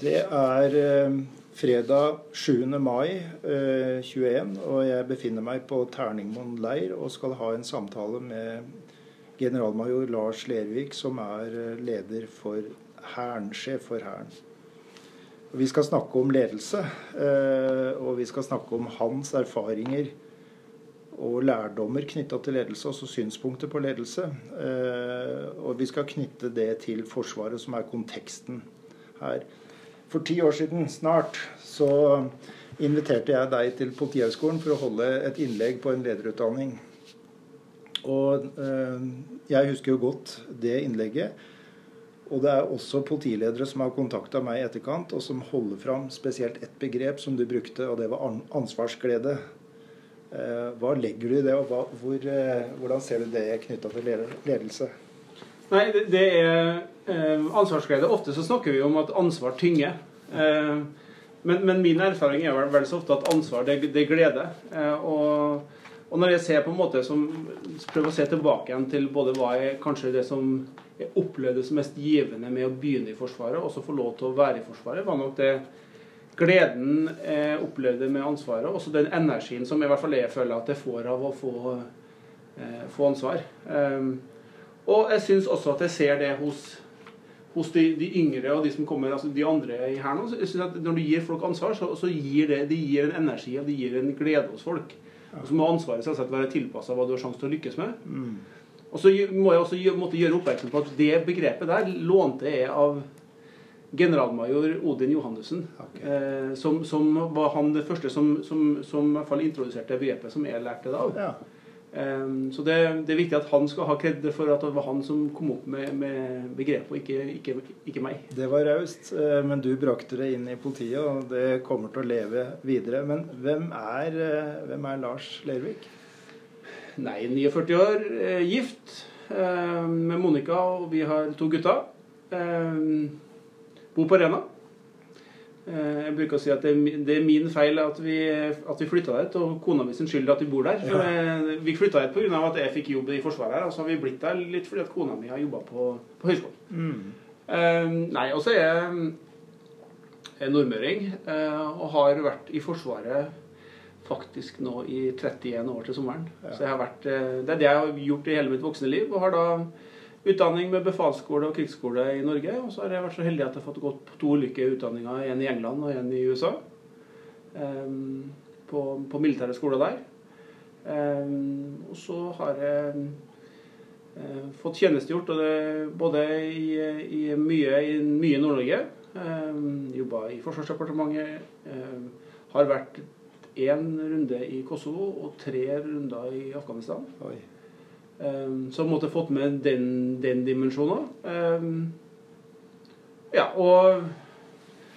Det er eh, fredag 7. mai eh, 21, og jeg befinner meg på Terningmoen leir og skal ha en samtale med generalmajor Lars Lervik, som er eh, leder for Hæren, sjef for Hæren. Vi skal snakke om ledelse, eh, og vi skal snakke om hans erfaringer og lærdommer knytta til ledelse, altså synspunkter på ledelse. Eh, og vi skal knytte det til Forsvaret, som er konteksten her. For ti år siden snart så inviterte jeg deg til Politihøgskolen for å holde et innlegg på en lederutdanning. Og eh, jeg husker jo godt det innlegget. Og det er også politiledere som har kontakta meg i etterkant, og som holder fram spesielt ett begrep som du brukte, og det var ansvarsglede. Eh, hva legger du i det, og hva, hvor, eh, hvordan ser du det knytta til ledelse? Nei, det, det er eh, ansvarsglede. Ofte så snakker vi om at ansvar tynger. Eh, men, men, min erfaring er vel, vel, så ofte at ansvar, det, det er glede. Eh, og, og, når jeg ser på en måte som, prøver å se tilbake igjen til både hva er kanskje det som jeg opplevde som mest givende med å begynne i Forsvaret, og så få lov til å være i Forsvaret, var nok det gleden jeg opplevde med ansvaret, og også den energien som i hvert fall jeg føler at jeg får av å få, eh, få ansvar. Og jeg syns også at jeg ser det hos, hos de, de, yngre og de som kommer, altså de andre her nå. så synes at Når du gir folk ansvar, så, så gir det, de gir en energi og det gir en glede hos folk. Og så må ansvaret selvsagt være tilpassa hva du har sjanse til å lykkes med. Mm. Og så må jeg også måtte gjøre oppmerksom på at det begrepet der lånte jeg av generalmajor Odin Johannessen. Okay. Eh, som, som, var han det første som, som, som i hvert fall introduserte begrepet som jeg lærte det av. Ja. Um, så det, det, er viktig at han skal ha kred for at det var han som kom opp med, med begrepet, og ikke, ikke, ikke, meg. Det var raust, eh, men du brakte det inn i politiet, og det kommer til å leve videre. Men hvem er, eh, hvem er Lars Lervik? Nei, 49 år, eh, gift med Monica, og vi har to gutter. Bor på Rena. Eh, jeg bruker å si at det er, min feil at vi, at vi flytta dit, og kona mi sin skyld at vi bor der. Ja. Eh, vi flytta dit pga. at jeg fikk jobb i Forsvaret her, og så har vi blitt der litt fordi at kona mi har jobba på, på høyskolen. Mm. Eh, nei, og så er jeg nordmøring og har vært i Forsvaret faktisk nå i 31 år til sommeren. Ja. Så jeg har vært, Det er det jeg har gjort i hele mitt voksne liv, og har da utdanning med befalsskole og krigsskole i Norge. Og så har jeg vært så heldig at jeg har fått gått på to ulike utdanninger, en i England og en i USA. Um, på, på militære skoler der. Um, og så har jeg uh, fått tjenestegjort både i, i, mye i mye Nord-Norge. Um, Jobba i Forsvarsdepartementet. Har vært én runde i Kosovo og tre runder i Afghanistan. Oi. Um, så måtte jeg fått med den, den dimensjonen. Um, ja, og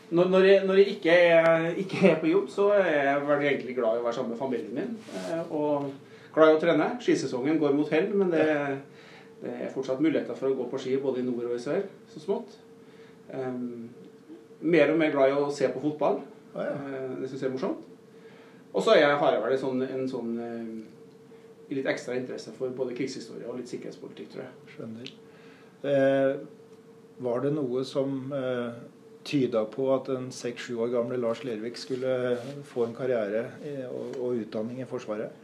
når, når, jeg, når jeg, ikke, er, ikke er, på jobb, så er jeg vel egentlig glad i å være sammen med familien min. Uh, og glad i å trene. Skisesongen går mot hell, men det, det, er fortsatt muligheter for å gå på ski både i nord og i sør, så smått. Um, mer og mer glad i å se på fotball. Ah, ja. uh, det syns jeg er morsomt. Og så har jeg vel en sånn, en sånn uh, litt ekstra interesse for både krigshistorie og litt sikkerhetspolitikk, tror jeg. Skjønner. Eh, var det noe som eh, tyda på at den seks-sju år gamle Lars Lervik skulle få en karriere i, og, og, utdanning i Forsvaret?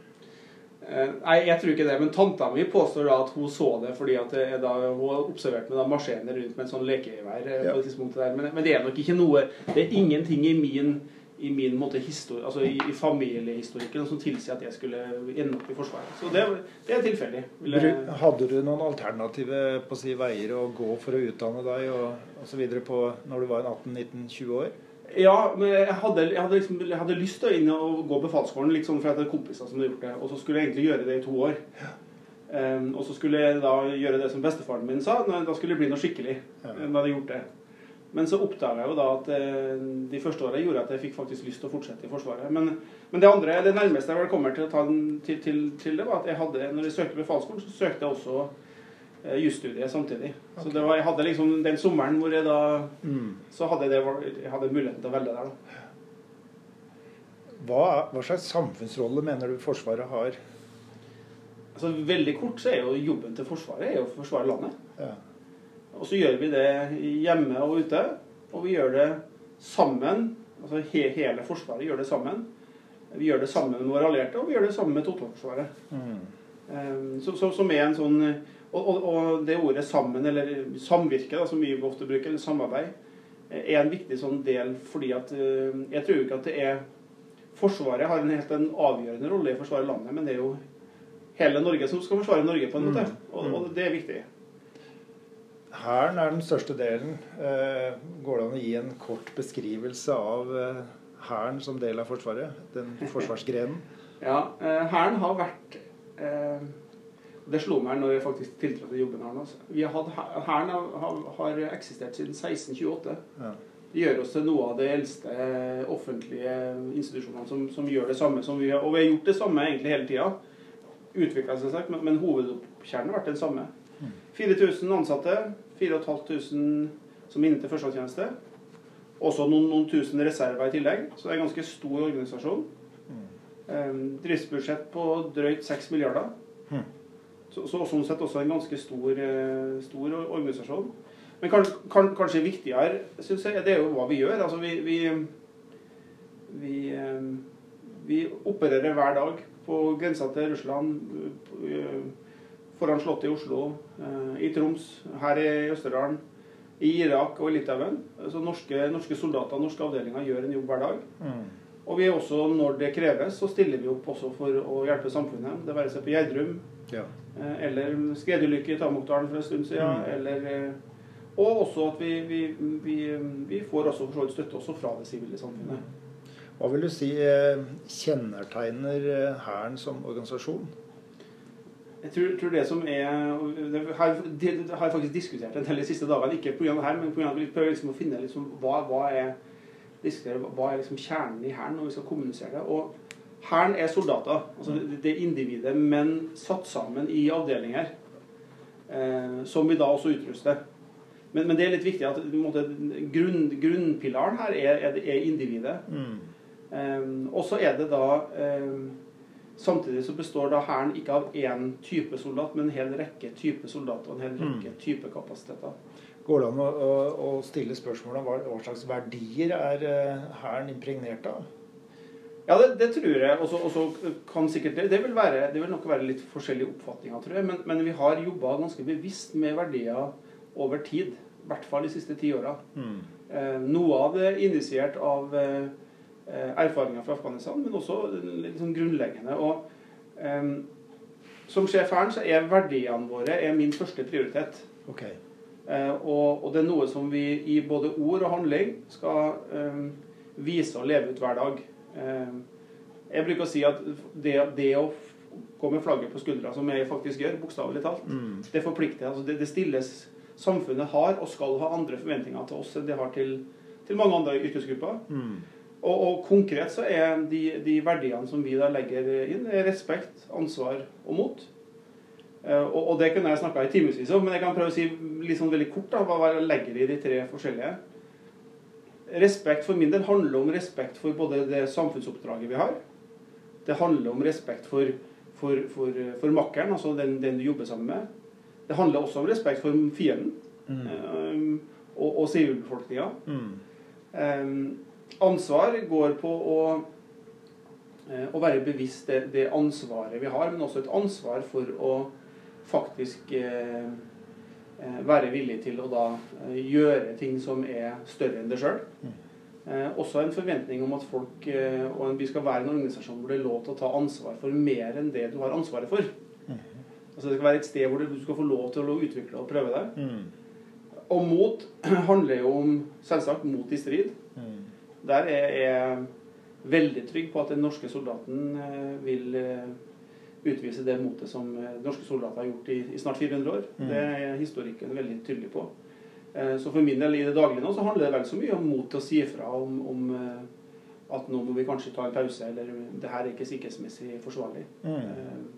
Eh, nei, jeg tror ikke det. Men tanta mi påstår da at hun så det fordi at det, da, hun observerte meg da marsjerende rundt med en sånn lekegevær. Eh, ja. Men, men, det er nok ikke noe Det er ingenting i min i min måte histori altså i, i familiehistorikken som tilsier at jeg skulle ende opp i Forsvaret. Så det, det er tilfeldig. Hadde du noen alternative på si, veier å gå for å utdanne deg og osv. når du var 18-19-20 år? Ja, men jeg hadde, jeg hadde, liksom, jeg hadde lyst til å inn og gå befalsskolen, liksom, for jeg hadde kompiser som hadde gjort det. Og så skulle jeg egentlig gjøre det i to år. Ja. Um, og så skulle jeg da gjøre det som bestefaren min sa. Da skulle det bli noe skikkelig. Ja. Jeg hadde gjort det. Men så oppdaga jeg jo da at eh, de første åra gjorde at jeg fikk faktisk lyst til å fortsette i Forsvaret. Men, men det andre, det nærmeste jeg vel kommer til å ta den, til, til, til, det, var at jeg hadde, når jeg søkte befalsskolen, så søkte jeg også eh, jusstudiet samtidig. Okay. Så det var, jeg hadde liksom den sommeren hvor jeg da mm. Så hadde jeg, det, jeg hadde muligheten til å velge der, da. Hva, hva, slags samfunnsrolle mener du Forsvaret har? Altså Veldig kort så er jo jobben til Forsvaret er jo å forsvare landet. Ja. Og så gjør vi det hjemme og ute. Og vi gjør det sammen altså he, Hele Forsvaret gjør det sammen. Vi gjør det sammen med våre allierte, og vi gjør det sammen med totalforsvaret. Mm. Så, så, som er en sånn og, og, og, det ordet 'sammen', eller 'samvirke', da, som vi ofte bruker, eller 'samarbeid', er en viktig sånn del fordi at Jeg tror ikke at det er Forsvaret har en helt en avgjørende rolle i å forsvare landet, men det er jo hele Norge som skal forsvare Norge, på en måte. Mm. Og, og det er viktig. Hæren er den største delen. Eh, går det an å gi en kort beskrivelse av eh, Hæren som del av Forsvaret? Den forsvarsgrenen? ja, eh, Hæren har vært Det slo meg når jeg faktisk tiltrådte jobben her. Hæren har, har, eksistert siden 1628. Ja. Det gjør oss til noe av de eldste offentlige institusjonene som, som gjør det samme som vi har. Og vi har gjort det samme egentlig hele tida. Utvikla seg, men, men hovedkjernen har vært den samme. 4000 ansatte, 4500 som er inne til førstegangstjeneste. Også noen, noen, tusen reserver i tillegg, så det er en ganske stor organisasjon. Um, driftsbudsjett på drøyt 6 milliarder. Mm. Så, så, sånn sett også en ganske stor, uh, stor organisasjon. Men kanskje, kan, kanskje viktigere, syns jeg, det er jo hva vi gjør. Altså vi, vi, vi, um, vi opererer hver dag på grensa til Russland. Uh, foran Slottet i Oslo, eh, i Troms, her i Østerdalen, i Irak og i Litauen. Så norske, norske soldater norske avdelinger gjør en jobb hver dag. Mm. Og vi er også, når det kreves, så stiller vi opp også for å hjelpe samfunnet. Det være seg på Gjerdrum, ja. Eh, eller skredulykke i Tamokdalen for en stund siden. Mm. Eller, eh, og også at vi, vi, vi, vi får også for støtte også fra det sivile samfunnet. Hva vil du si kjennetegner Hæren som organisasjon? Jeg tror, tror, det som er Det har, det har jeg faktisk diskutert en del de siste dagene. Ikke pga. det her, men pga. at vi prøver liksom å finne liksom, hva, hva, er, hva er liksom kjernen i Hæren når vi skal kommunisere det. Og Hæren er soldater. altså det, det er individet, men satt sammen i avdelinger. Eh, som vi da også utruster. Men, men, det er litt viktig at måte, grunn, grunnpilaren her er, er, er individet. Mm. Eh, og så er det da eh, Samtidig så består da Hæren ikke av én type soldat, men en hel rekke type soldater og en hel mm. rekke type kapasiteter. Går det an å, å, å stille spørsmål om hva, hva, slags verdier er eh, Hæren impregnert av? Ja, det, det tror jeg. Og så kan sikkert, det, vil være, det vil nok være litt forskjellige oppfatninger, tror jeg. Men, men vi har jobba ganske bevisst med verdier over tid. I hvert fall de siste ti åra. Mm. Eh, noe av det initiert av Eh, erfaringer fra Afghanistan, men også litt sånn grunnleggende. Og um, Som sjef her så er verdiene våre er min første prioritet. Okay. Uh, og, og, det er noe som vi i både ord og handling skal um, vise og leve ut hver dag. Jeg bruker å si at det, det, å gå med flagget på skuldra, som jeg faktisk gjør, bokstavelig talt, mm. det forplikter. Altså det, det, stilles Samfunnet har og skal ha andre forventninger til oss enn det har til, til mange andre yrkesgrupper. Mm. Og, og, konkret så er de, de, verdiene som vi da legger inn, er respekt, ansvar og mot. Uh, og, og, det kunne jeg snakka i timevis om, men jeg kan prøve å si litt sånn veldig kort da, hva jeg legger i de tre forskjellige. Respekt for min del handler om respekt for både det samfunnsoppdraget vi har. Det handler om respekt for, for, for, for makkeren, altså den, den, du jobber sammen med. Det handler også om respekt for fienden mm. um, og, og sivilbefolkninga. Mm. Um, ansvar går på å, eh, å være bevisst det, det, ansvaret vi har, men også et ansvar for å faktisk eh, eh være villig til å da eh, gjøre ting som er større enn det sjøl. Eh, også en forventning om at folk eh, og vi skal være en organisasjon hvor det er lov til å ta ansvar for mer enn det du har ansvaret for. Mm. Altså Det skal være et sted hvor du skal få lov til å utvikle og prøve deg. Mm. Og mot handler jo om selvsagt mot i strid. Der er jeg veldig trygg på at den norske soldaten eh, vil eh, utvise det motet som eh, norske soldater har gjort i, i snart 400 år. Mm. Det er historikken veldig tydelig på. Så for min del i det daglige nå så handler det vel så mye om mot til å si ifra om, om at nå må vi kanskje ta en pause, eller det her er ikke sikkerhetsmessig forsvarlig. Mm.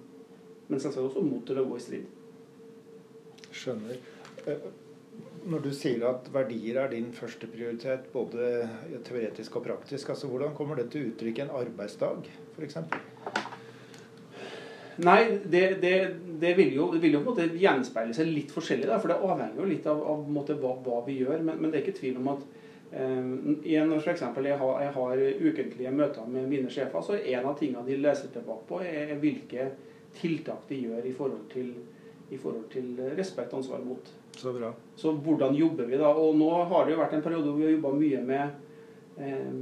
Men selvsagt også mot til å gå i strid. Skjønner når du sier at verdier er din første prioritet, både teoretisk og praktisk, altså hvordan kommer det til uttrykk en arbeidsdag, f.eks.? Nei, det, det, det, vil jo, det, vil jo, på en måte gjenspeile seg litt forskjellig. Da, for det avhenger jo litt av, av måte, hva, hva, vi gjør. Men, men, det er ikke tvil om at I når for eksempel, jeg har, jeg har ukentlige møter med mine sjefer, så en av tingene de leser tilbake på, er hvilke tiltak de gjør i forhold til, i forhold til respekt og ansvar mot. Så bra. Så hvordan jobber vi da? Og nå har det jo vært en periode hvor vi har jobba mye med eh,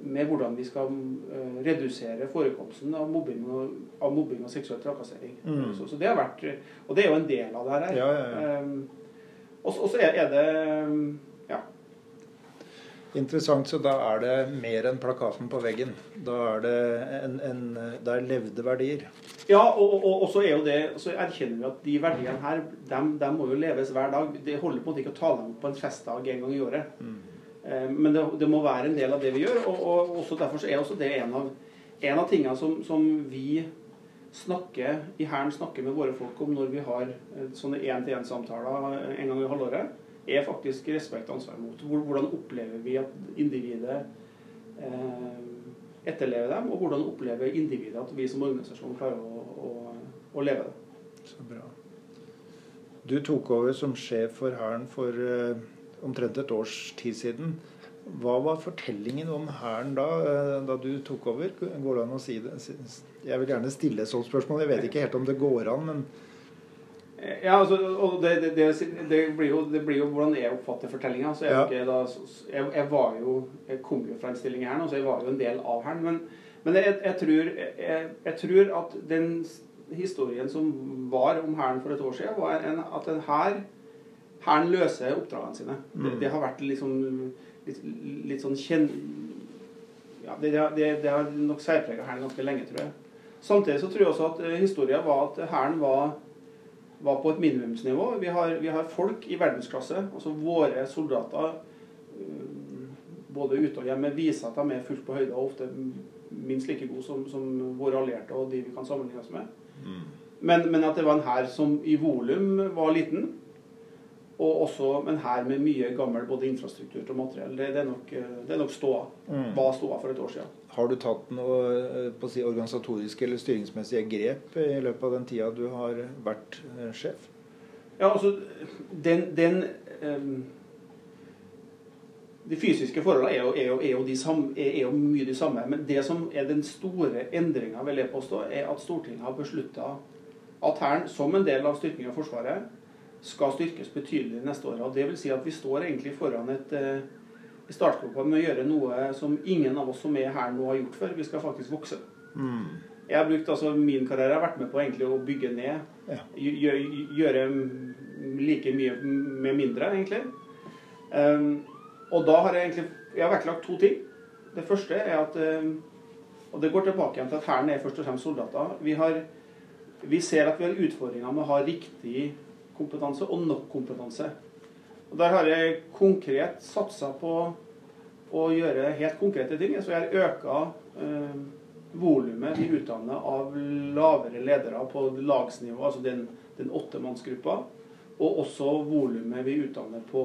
med hvordan vi skal uh, redusere forekomsten av mobbing og, av mobbing og seksuell trakassering. Mm. Så, så, det har vært, Og det er jo en del av det her. Ja, ja, ja. Um, og så er, er det ja. Interessant. Så da er det mer enn plakaten på veggen. Da er det, en, en, det er levde verdier. Ja, og, og, og, så er jo det, så erkjenner vi at de verdiene her, dem, dem må jo leves hver dag. Det holder på en måte ikke å ta dem på en festdag en gang i året. Mm. Men det, det, må være en del av det vi gjør. Og, og også derfor er også det en av, en av tingene som, som vi snakker, i Hæren snakker med våre folk om når vi har eh, sånne én-til-én-samtaler en gang i halvåret er faktisk respekt og ansvar mot. Hvordan opplever vi at individet eh, etterlever dem, og hvordan opplever individet at vi som organisasjon klarer å, å, å leve det. Så bra. Du tok over som sjef for Hæren for eh, omtrent et års tid siden. Hva var fortellingen om Hæren da, eh, da du tok over? Går det an å si det? Jeg vil gjerne stille et sånt spørsmål. Jeg vet ikke helt om det går an, men ja, altså, og det, det, det, det, blir jo, det blir jo hvordan jeg oppfatter fortellinga. Så jeg, ja. jeg, jeg, var jo Jeg kom jo fra en stilling her nå, så jeg var jo en del av Hæren. Men, men jeg, tror, jeg, tror at den historien som var om Hæren for et år siden, var en, at en hær Hæren løser oppdragene sine. Mm. Det, har vært liksom litt, litt sånn kjenn... Ja, det, har nok særprega Hæren ganske lenge, tror jeg. Samtidig så tror jeg også at eh, historien var at Hæren var var på et minimumsnivå. Vi har, vi har folk i verdensklasse. altså Våre soldater eh, både ute og hjemme viser at de er fullt på høyde og ofte minst like gode som, som, våre allierte og de vi kan sammenligne oss med. Mm. Men, men, at det var en hær som i volum var liten, og også men her med mye gammel både infrastruktur og materiell. Det, det, er, nok, det er nok ståa. Mm. Var ståa for et år siden. Har du tatt noe eh, på å si, organisatoriske eller styringsmessige grep i løpet av den tida du har vært eh, sjef? Ja, altså den, den um, De fysiske forholdene er jo, er, jo, er, jo samme, er jo, mye de samme. Men det som er den store endringa, vil jeg påstå, er at Stortinget har beslutta at Hæren, som en del av styrkinga av Forsvaret, skal styrkes betydelig neste år. Og det vil si at vi står egentlig foran et eh, i startgropa med å gjøre noe som ingen av oss som er her nå, har gjort før. Vi skal faktisk vokse. Mm. Jeg har brukt altså Min karriere har vært med på egentlig å bygge ned. Ja. Gjøre, gjøre like mye med mindre, egentlig. Um, og da har jeg egentlig jeg har vektlagt to ting. Det første er at um, Og det går tilbake igjen til at Hæren er først og fremst soldater. Vi, har, vi ser at vi har utfordringer med å ha riktig kompetanse og nok kompetanse. Og Der har jeg konkret satsa på å gjøre helt konkrete ting. Så jeg har øka eh, volumet vi utdanner av lavere ledere på lagsnivå, altså den, den åttemannsgruppa. Og også volumet vi utdanner på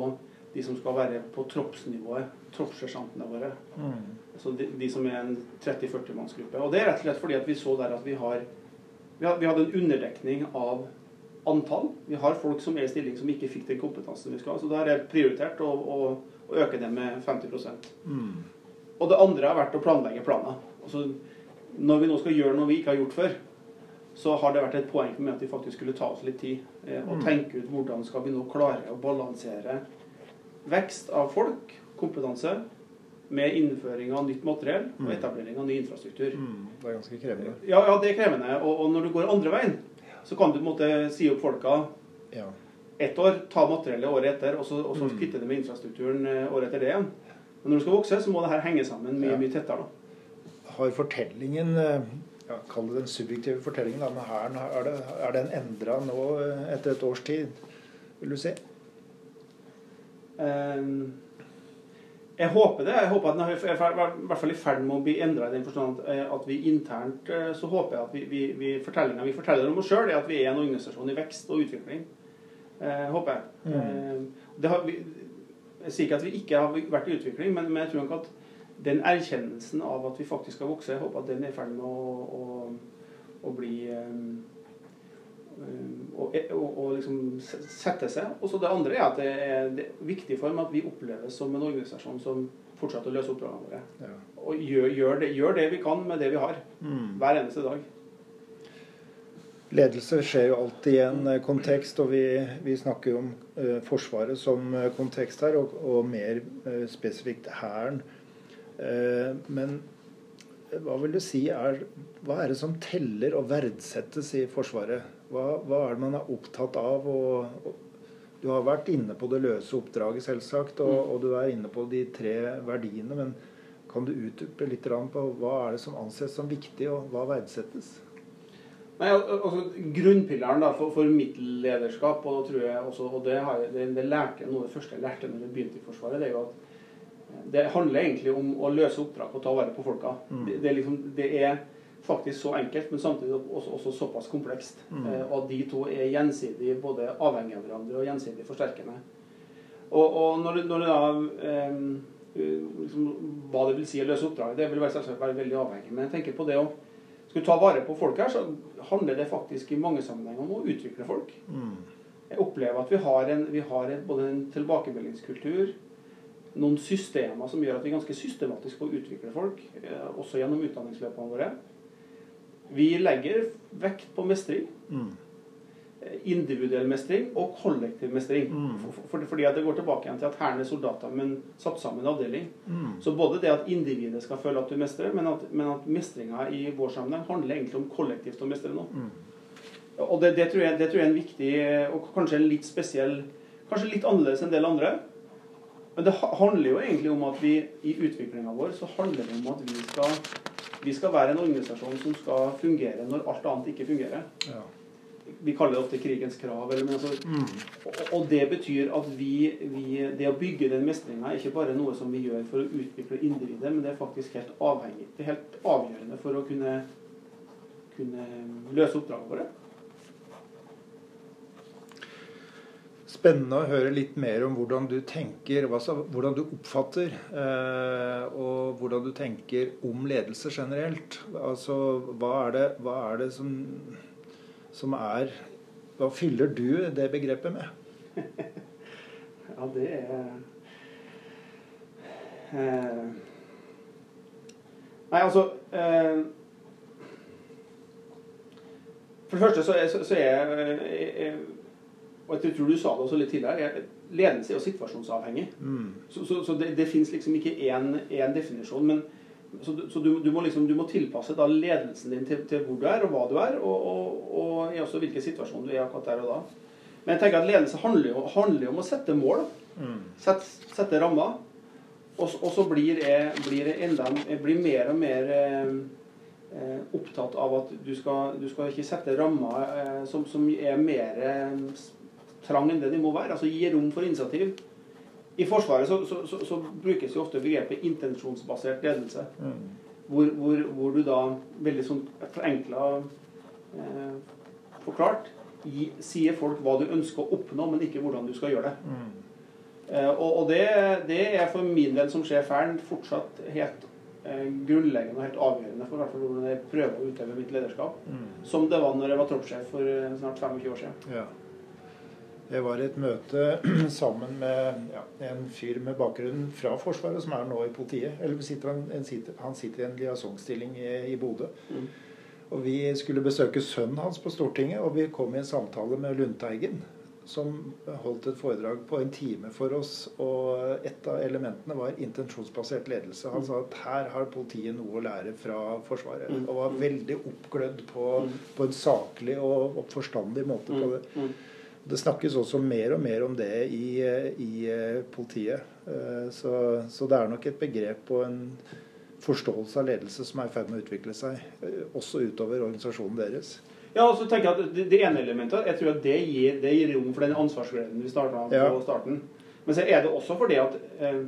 de som skal være på troppsnivået, troppssersjantene våre. Mm. Altså de, de, som er en 30-40-mannsgruppe. Og det er rett og slett fordi at vi så der at vi har vi hadde en underdekning av antall. Vi har folk som er i stilling som ikke fikk den kompetansen vi skal ha. Så da har jeg prioritert å, å, å øke det med 50 mm. Og det andre har vært å planlegge planer. Altså, når vi nå skal gjøre noe vi ikke har gjort før, så har det vært et poeng med at vi faktisk skulle ta oss litt tid eh, og mm. tenke ut hvordan skal vi nå klare å balansere vekst av folk, kompetanse, med innføring av nytt materiell og mm. etablering av ny infrastruktur. Mm. Det er ganske krevende. Ja, ja det er krevende. Og, og når du går andre veien, så kan du på en måte si opp folka ja. ett år, ta materiellet året etter, og så, og så mm. kvitte det med infrastrukturen eh, året etter det igjen. Men når du skal vokse, så må det her henge sammen mye, ja. mye tettere. da. Har fortellingen eh, ja, Kall det den subjektive fortellingen da, med Hæren. Er, er, den endra nå eh, etter et års tid, vil du si? Um, jeg håper det. Jeg håper at den er i hvert fall i ferd med å bli endra i den forstand eh, at vi internt eh, så håper jeg at vi, vi, vi fortellinga vi forteller om oss sjøl, er at vi er en organisasjon i vekst og utvikling. Eh, håper jeg. Mm. Eh, har, vi, jeg sier ikke at vi ikke har vært i utvikling, men, men jeg tror nok at den erkjennelsen av at vi faktisk skal vokse, jeg håper at den er i ferd med å, å, å bli og, og, og liksom sette seg. Og så det andre er at det er, det er viktig for meg at vi oppleves som en organisasjon som fortsetter å løse oppdragene våre. Ja. Og gjør, gjør, det, gjør, det, vi kan med det vi har. Mm. Hver eneste dag. Ledelse skjer jo alltid i en eh, kontekst, og vi, vi snakker jo om uh, Forsvaret som kontekst her, og, og mer uh, spesifikt Hæren. men hva vil du si er Hva er det som teller og verdsettes i Forsvaret? Hva, hva er det man er opptatt av? Og, og, du har vært inne på det løse oppdraget, selvsagt, og, mm. og du er inne på de tre verdiene. Men kan du utdype litt på hva er det som anses som viktig, og hva verdsettes? Nei, altså Grunnpilleren da, for, for mitt lederskap, og, tror jeg også, og det, har det, det lærte noe av det første jeg lærte når jeg begynte i Forsvaret, det er jo at det handler egentlig om å løse oppdrag og ta vare på folka. Mm. Det, det, liksom, det, er faktisk så enkelt, men samtidig også, også såpass komplekst. Mm. Eh, og de to er gjensidig både avhengig av hverandre og gjensidig forsterkende. Og, og når, du, når det da eh, liksom, Hva det vil si å løse oppdraget, det vil være, være veldig avhengig. Men jeg tenker på det å skulle ta vare på folk her, så handler det faktisk i mange sammenhenger om å utvikle folk. Mm. Jeg opplever at vi har, en, vi har en, både en tilbakemeldingskultur, noen systemer som gjør at vi ganske systematisk å utvikle folk, eh, også gjennom utdanningsløpene våre. Vi legger vekt på mestring. Mm individuell mestring og kollektiv mestring. Mm. For, fordi at det går tilbake igjen til at Hæren er soldater, men satt sammen en avdeling. Mm. Så både det at individet skal føle at du mestrer, men at, men at mestringa i vår sammenheng handler egentlig om kollektivt å mestre noe. Mm. Og det, det, tror jeg, det, tror jeg, er en viktig, og kanskje en litt spesiell Kanskje litt annerledes enn en del andre. Men det handler jo egentlig om at vi i utviklinga vår så handler det om at vi skal, vi skal være en organisasjon som skal fungere når alt annet ikke fungerer. Ja. Vi kaller det ofte krigens krav. Eller, altså, mm. og, og, det betyr at vi, vi, det å bygge den mestringa er ikke bare noe som vi gjør for å utvikle individet, men det er faktisk helt avhengig. Det er helt avgjørende for å kunne, kunne løse oppdragene våre. Spennende å høre litt mer om hvordan du tenker, hvordan du oppfatter, eh, og hvordan du tenker om ledelse generelt. Altså, hva er det, hva er det som som er Hva fyller du det begrepet med? ja, det er eh, Nei, altså eh, For det første så er, så er jeg Og jeg tror du sa det også litt tidligere. Ledelse er jo situasjonsavhengig. Mm. Så, så, så, det, det fins liksom ikke én definisjon. men så, du, så du, du, må liksom, du, må tilpasse da ledelsen din til, til, hvor du er, og hva du er, og, og, og også hvilken situasjon du er akkurat der og da. Men jeg tenker at ledelse handler jo, handler om å sette mål. Mm. Sette, sette rammer. Og, og, så blir jeg, blir jeg, enda, jeg blir mer og mer eh, eh, opptatt av at du skal, du skal ikke sette rammer eh, som, som, er mer eh, trang enn det de må være. Altså gi rom for initiativ. I Forsvaret så, så, så, så, brukes jo ofte begrepet intensjonsbasert ledelse. Mm. Hvor, hvor, hvor, du da veldig sånn forenkla eh, forklart gi, sier folk hva du ønsker å oppnå, men ikke hvordan du skal gjøre det. Mm. Eh, og, og det, det, er for min del som sjef her fortsatt helt eh, grunnleggende og helt avgjørende for hvert hvordan jeg prøver å utøve mitt lederskap. Mm. Som det var når jeg var troppssjef for eh, snart 25 år siden. Ja. Jeg var et møte sammen med ja, en fyr med bakgrunn fra Forsvaret, som er nå i politiet. Eller sitter han, sitter, han, sitter i en liaisonstilling i, i Bodø. Mm. Og Vi skulle besøke sønnen hans på Stortinget, og vi kom i en samtale med Lundteigen. Som holdt et foredrag på en time for oss. Og et av elementene var intensjonsbasert ledelse. Han sa at her har politiet noe å lære fra Forsvaret. Mm. Og var veldig oppglødd på, mm. på en saklig og, og forstandig måte på det. Det snakkes også mer og mer om det i, i eh, politiet. Eh, så, så, det er nok et begrep og en forståelse av ledelse som er i ferd med å utvikle seg, eh, også utover organisasjonen deres. Ja, og så tenker jeg at Det, det ene elementet jeg tror at det gir, det gir rom for den ansvarsgleden vi starta på ja. starten. Men så er det også fordi at eh,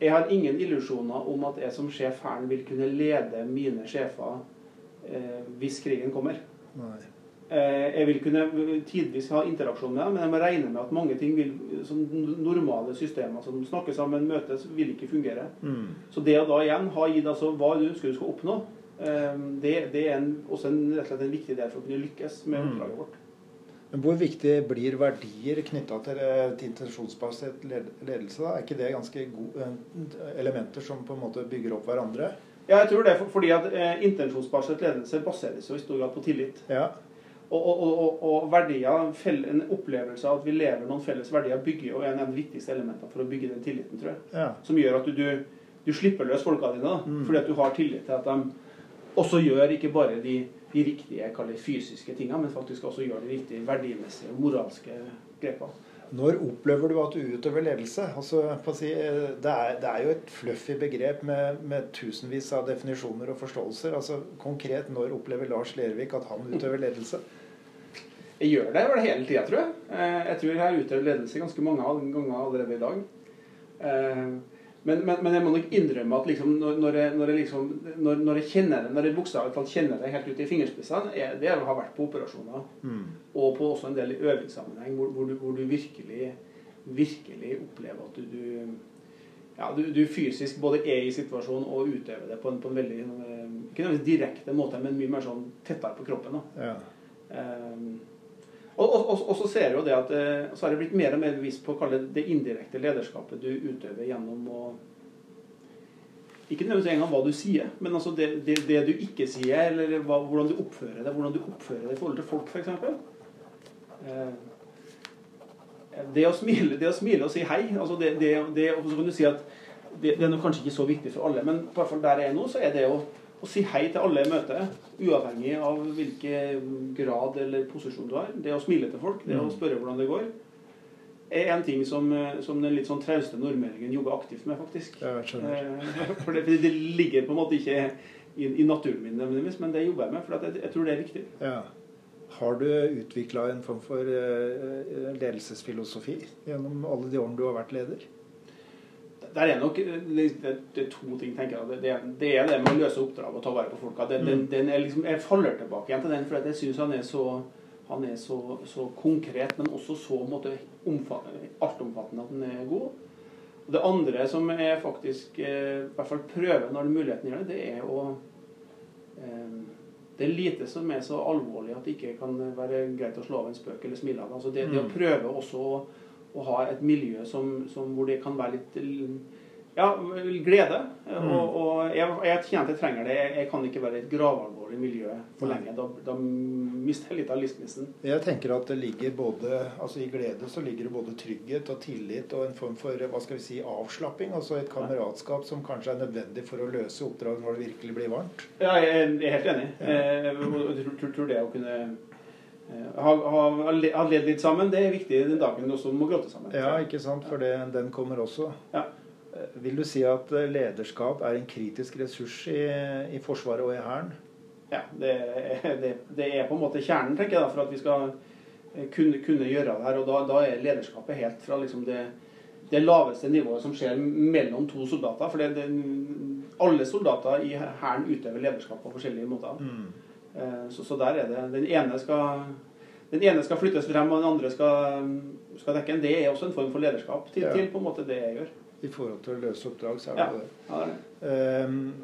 jeg har ingen illusjoner om at jeg som sjef Hæren vil kunne lede mine sjefer eh, hvis krigen kommer. Nei. Eh, jeg vil kunne tidvis ha interaksjon med dem, men jeg må regne med at mange ting vil, som normale systemer som snakker sammen, møtes, vil ikke fungere. Mm. Så det å da igjen ha gitt altså, hva du ønsker du skal oppnå, eh, det, det er en, også en, rett og slett en viktig del for å kunne lykkes med mm. oppdraget vårt. Men hvor viktig blir verdier knytta til, eh, til intensjonsbasert ledelse? da? Er ikke det ganske gode elementer som på en måte bygger opp hverandre? Ja, jeg tror det, fordi at eh, intensjonsbasert ledelse baseres jo i stor grad på tillit. Ja. Og, og, og, og verdier, en opplevelse av at vi lever noen felles verdier, bygger jo en av de viktigste elementene for å bygge den tilliten, tror jeg. Ja. Som gjør at du, du, du slipper løs folka dine, da, Mm. fordi at du har tillit til at de også gjør ikke bare de, de riktige fysiske tingene, men faktisk også gjør de riktige verdimessige og moralske grepene. Når opplever du at du utøver ledelse? Altså, si, eh, det, er, det er jo et fluffy begrep med, med tusenvis av definisjoner og forståelser. Altså, Konkret, når opplever Lars Lervik at han utøver ledelse? Jeg gjør det vel hele tida, tror jeg. Eh, Jeg tror jeg har utøvd ledelse ganske mange ganger allerede i dag. Men, men, men jeg må nok innrømme at liksom, når, når, jeg, når, jeg liksom, når, jeg kjenner det, når jeg bokstavelig talt kjenner det helt ut i fingerspissene, er det har vært på operasjoner og på også en del øvingssammenheng hvor, hvor, du, hvor du virkelig, virkelig opplever at du, du ja, du, du fysisk både er i situasjonen og utøver det på en, på en veldig eh, ikke nødvendigvis direkte måte, men mye mer sånn tettere på kroppen. Da. Ja. Ehm, og, og, og, så ser jeg jo det at eh, så har jeg blitt mer og mer bevisst på å kalle det indirekte lederskapet du utøver gjennom å Ikke nødvendigvis engang hva du sier, men altså det, det, det du ikke sier, eller hva, hvordan du oppfører deg hvordan du oppfører deg i forhold til folk, f.eks. Det å smile det å smile og si hei altså det, det, det, og Så kan du si at det, er kanskje ikke så viktig for alle, men på hvert fall der jeg er nå, så er det å å si hei til alle i møtet, uavhengig av hvilken grad eller posisjon du har. Det å smile til folk, det å spørre hvordan det går, er en ting som, eh, som den litt sånn trauste nordmøringen jobber aktivt med, faktisk. Eh, For det, det ligger på en måte ikke i, i naturen min, nødvendigvis, men det jobber jeg med, for jeg, jeg tror det er viktig. Ja. Har du utvikla en form for eh, ledelsesfilosofi gjennom alle de årene du har vært leder? Der er nok eh, det, det er to ting, tenker jeg. Det, det, det er det med å løse oppdrag og ta vare på folka. Den, den, den er liksom, jeg faller tilbake igjen til den, for jeg syns han er så han er så, så konkret, men også så måte, omfattende, altomfattende at den er god. Og Det andre som jeg faktisk eh, i hvert fall prøver når muligheten gjør det, det er å eh, Det er lite som er så alvorlig at det ikke kan være greit å slå av en spøk eller smile av. Altså det, det å Mm. prøve også å, å ha et miljø som, som, hvor det kan være litt ja, glede. Mm. Og, og jeg, jeg kjenner at jeg trenger det. Jeg, jeg kan ikke være i et gravalvorlig miljø for lenge. Da, da mister jeg litt av livsgnisten. Jeg tenker at det ligger både altså I glede så ligger det både trygghet og tillit og en form for hva skal vi si, avslapping. Altså et kameratskap som kanskje er nødvendig for å løse oppdrag når det virkelig blir varmt. Ja, jeg er helt enig. Ja. jeg tror, tror, tror det å kunne eh, ha, ha, ha ledd litt sammen, det er viktig den dagen du også må gråte sammen. Ja, ikke sant? For det, den kommer også. Ja. Eh, Vil du si at eh, lederskap er en kritisk ressurs i, i Forsvaret og i Hæren? Ja, det, det, det er på en måte kjernen, tenker jeg, da, for at vi skal eh, kunne, kunne gjøre det her. Og da, da er lederskapet helt fra liksom det, det laveste nivået som skjer mellom to soldater. For alle soldater i Hæren utøver lederskap på forskjellige måter. Eh, Så, så der er det Den ene skal den ene skal flyttes frem, og den andre skal, skal dekke en. Det er også en form for lederskap til, Ja. til på en måte det jeg gjør. I forhold til å løse oppdrag, så er Ja. det det. Ja, det er det. Um,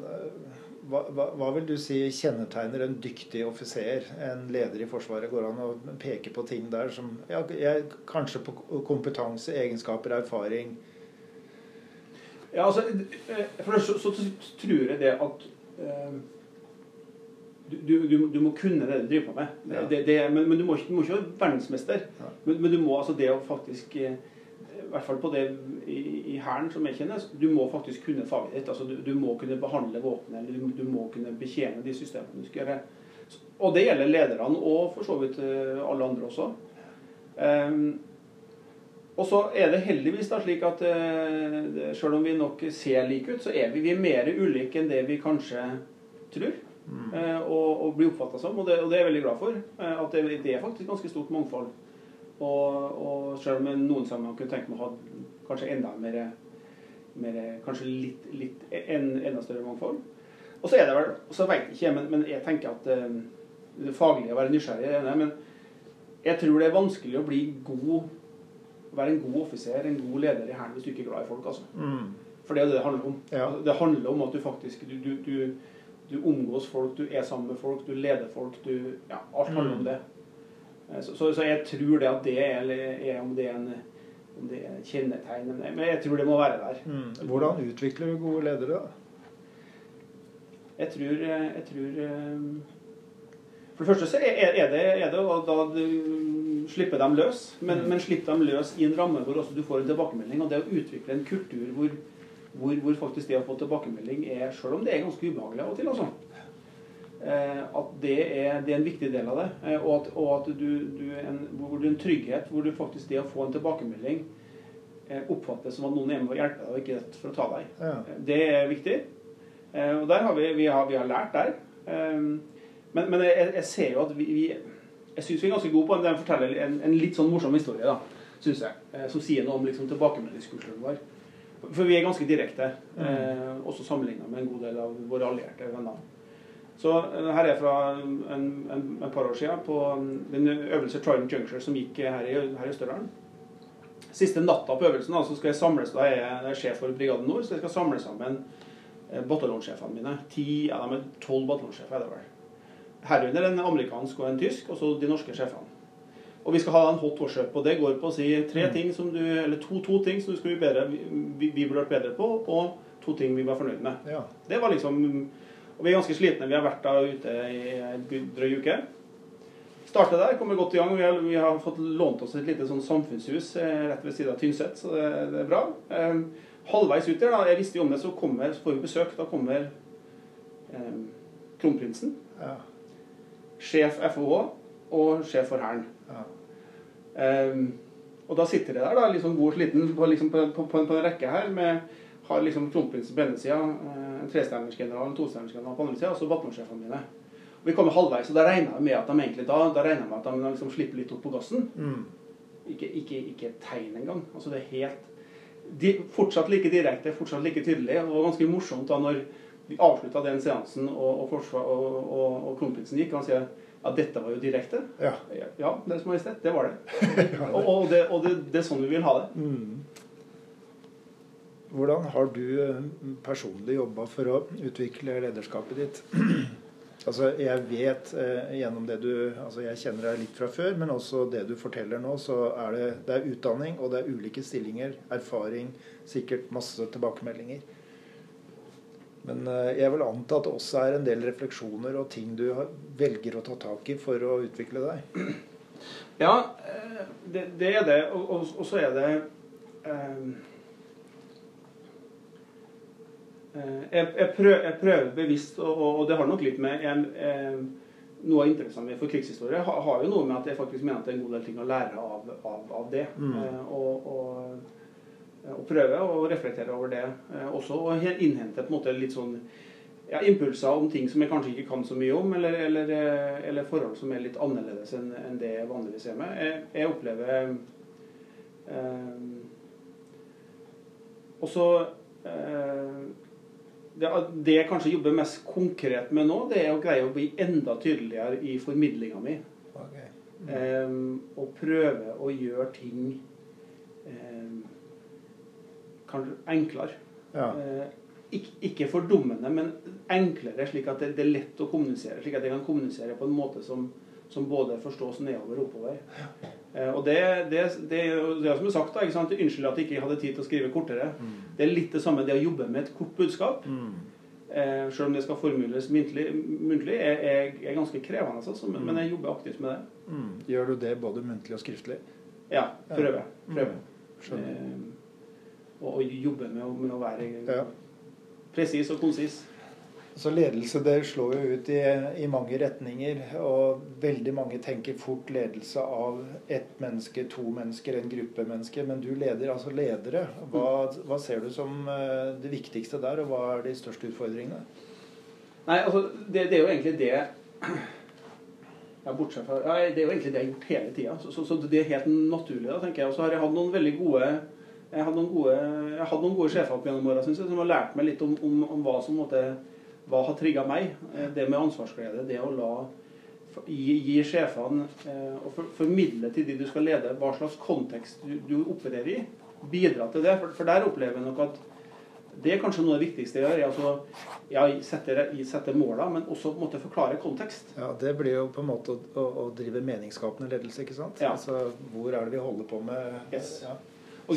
hva, hva, hva vil du si kjennetegner en dyktig offiser, en leder i Forsvaret? Går an å peke på ting der som ja, jeg, Kanskje på kompetanse, egenskaper, erfaring? Ja, altså, eh, for det, så, så, så tror jeg det at eh, du, du, du, må kunne det du driver på med. Ja. det, det, men men du, må du må ikke være verdensmester. Ja. Men, men du må altså det å faktisk eh, I hvert fall på det i, Hæren som jeg kjenner, du må faktisk kunne faget ditt. Altså, du, du må kunne behandle våpenet, eller du, du må kunne betjene de systemene du skal gjøre. Og det gjelder lederne, og for så vidt eh, alle andre også. Um, og så er det heldigvis da slik at uh, selv om vi nok ser like ut, så er vi, vi er mer ulike enn det vi kanskje tror. Eh, og, og bli oppfatta som. Og det, og det er jeg veldig glad for. eh, at det, det er faktisk ganske stort mangfold. Og, og selv om jeg noen sammen kunne tenke meg å ha kanskje enda mer, mer Kanskje litt, litt en, enda større mangfold. Og så er det vel Så veit ikke jeg, men, men jeg tenker at eh, det faglige å være nysgjerrig er det, men jeg tror det er vanskelig å bli god være en god offiser, en god leder i Hæren hvis du ikke er glad i folk. altså. For det er jo det det handler om. Ja. Det handler om at du faktisk du, du, du, du omgås folk, du er sammen med folk, du leder folk. du, ja, Alt handler om det. Så, så, så, jeg tror det at det er, er om det er en om det er kjennetegn Men jeg tror det må være der. Mm. Hvordan utvikler du gode ledere, da? Jeg tror, jeg tror For det første så er det, er det å da slippe dem løs. Men, mm. men slipp dem løs i en ramme hvor også du får en tilbakemelding. Og det å utvikle en kultur hvor, hvor, hvor faktisk det å få tilbakemelding er Selv om det er ganske ubehagelig av og til, altså Eh, at det er, det er, en viktig del av det. Eh, og at, og at du, du en, hvor du en trygghet, hvor du faktisk det å få en tilbakemelding eh, oppfattes som at noen er med og hjelper deg, og ikke rett for å ta deg. Ja. Det er viktig. Og der har vi, vi, har, vi har lært der. Men, men jeg, jeg, ser jo at vi, vi Jeg syns vi er ganske gode på det. Den forteller en, en, litt sånn morsom historie, da, syns jeg. Som sier noe om liksom, tilbakemeldingskulturen vår. For vi er ganske direkte, eh, også sammenligna med en god del av våre allierte venner. Så eh, her er fra en, en, en par år siden på um, den øvelse Trident Juncture som gikk her i, her i Størdalen. Siste natta på øvelsen da, så skal jeg samles, da er jeg sjef for Brigaden Nord, så jeg skal samle sammen eh, bataljonssjefene mine. Ti, ja, dem er tolv bataljonssjefer, er det vel. Herunder en amerikansk og en tysk, og så de norske sjefene. Og vi skal ha en hot workshop, og det går på å si tre mm. ting som du, eller to, to ting som du skulle bli bedre, vi, vi burde vært bedre på, og to ting vi var fornøyd med. Ja. Det var liksom og vi er ganske slitne. Vi har vært da ute i en drøy uke. Startet der, kommer godt i gang. Vi har, vi har fått lånt oss et lite sånn samfunnshus eh, rett ved siden av Tynset, så det, det er bra. Um, halvveis ut der, da, jeg visste jo om det, så, kommer, så får vi besøk. Da kommer um, kronprinsen, ja. sjef FOH og sjef for Hæren. Ja. Um, og da sitter jeg der, da, liksom god og sliten, på, liksom på, på, på, en rekke her med har liksom kronprinsen på ene sida, eh, en trestjernersgeneral, en tostjernersgeneral på andre sida, og så bataljonssjefene mine. Og Vi kommer halvveis, og da regner jeg med at de egentlig da, da regner jeg med at de liksom slipper litt opp på gassen. Mm. Ikke, ikke, ikke et tegn engang. Altså det er helt de, Fortsatt like direkte, fortsatt like tydelig, og ganske morsomt da når vi avslutta den seansen, og, og, og, og kronprinsen gikk, og han sier at dette var jo direkte. Ja, ja Deres Majestet, det var det. og, det, og det, det, er sånn vi vil ha det. Mm. Hvordan har du eh, personlig jobba for å utvikle lederskapet ditt? altså, Jeg vet eh, gjennom det du altså Jeg kjenner deg litt fra før, men også det du forteller nå, så er det, det er utdanning, og det er ulike stillinger, erfaring, sikkert masse tilbakemeldinger. Men eh, jeg vil anta at det også er en del refleksjoner og ting du velger å ta tak i for å utvikle deg. Ja, eh, det, det er det. Og, og, og så er det Eh, jeg, jeg, prøver, jeg, prøver, bevisst, og, og, det har nok litt med jeg, eh, Noe av interessen min for krigshistorie har, har, jo noe med at jeg faktisk mener at det er en god del ting å lære av, av, av det. Mm. Eh, og, og, og, prøve å reflektere over det. også å innhente på en måte litt sånn ja, impulser om ting som jeg kanskje ikke kan så mye om, eller, eller, eller forhold som er litt annerledes enn, en det jeg vanligvis er med. Jeg, jeg opplever eh, også eh, det, det, jeg kanskje jobber mest konkret med nå, det er å greie å bli enda tydeligere i formidlinga mi. Okay. Mm. Eh, og prøve å gjøre ting kanskje enklere. Ja. Uh, ikke, ikke fordummende, men enklere, slik at det, det, er lett å kommunisere. Slik at jeg kan kommunisere på en måte som, som både forstås nedover og oppover. Uh, og det, det, det, det som er sagt, da, ikke sant? Unnskyld at jeg ikke hadde tid til å skrive kortere. Mm. Det er litt det samme det å jobbe med et kort budskap. Mm. Eh, selv om det skal formuleres muntlig, muntlig er, er, er, ganske krevende, altså, men, mm. men, jeg jobber aktivt med det. Mm. Gjør du det både muntlig og skriftlig? Ja. prøver skjønner Uh, og, og, jobbe med å, med å være ja. presis og konsis. Så ledelse det slår jo ut i, i, mange retninger. Og veldig mange tenker fort ledelse av ett menneske, to mennesker, en gruppe mennesker. Men du leder altså ledere. Hva, hva ser du som eh, det viktigste der, og hva er de største utfordringene? Nei, altså, det, det er jo egentlig det ja, bortsett fra, ja, Det er jo egentlig det jeg har gjort hele tida. Så, så, så, det er helt naturlig. da, tenker jeg. Og så har jeg hatt noen veldig gode jeg hadde noen gode, hadde noen gode sjefer opp gjennom åra som har lært meg litt om, om, om hva som måtte hva har trigga meg? Eh, det med ansvarsglede. Det å la gi, gi sjefene eh, og for, formidle til de du skal lede, hva slags kontekst du, du opererer i. Bidra til det. For, for der opplever jeg nok at Det er kanskje noe av det viktigste jeg gjør. Altså, jeg setter, jeg setter måla, men også på en måte forklare kontekst. Ja, Det blir jo på en måte å, å, å drive meningsskapende ledelse, ikke sant? Ja. Altså, Hvor er det vi holder på med Yes. ja.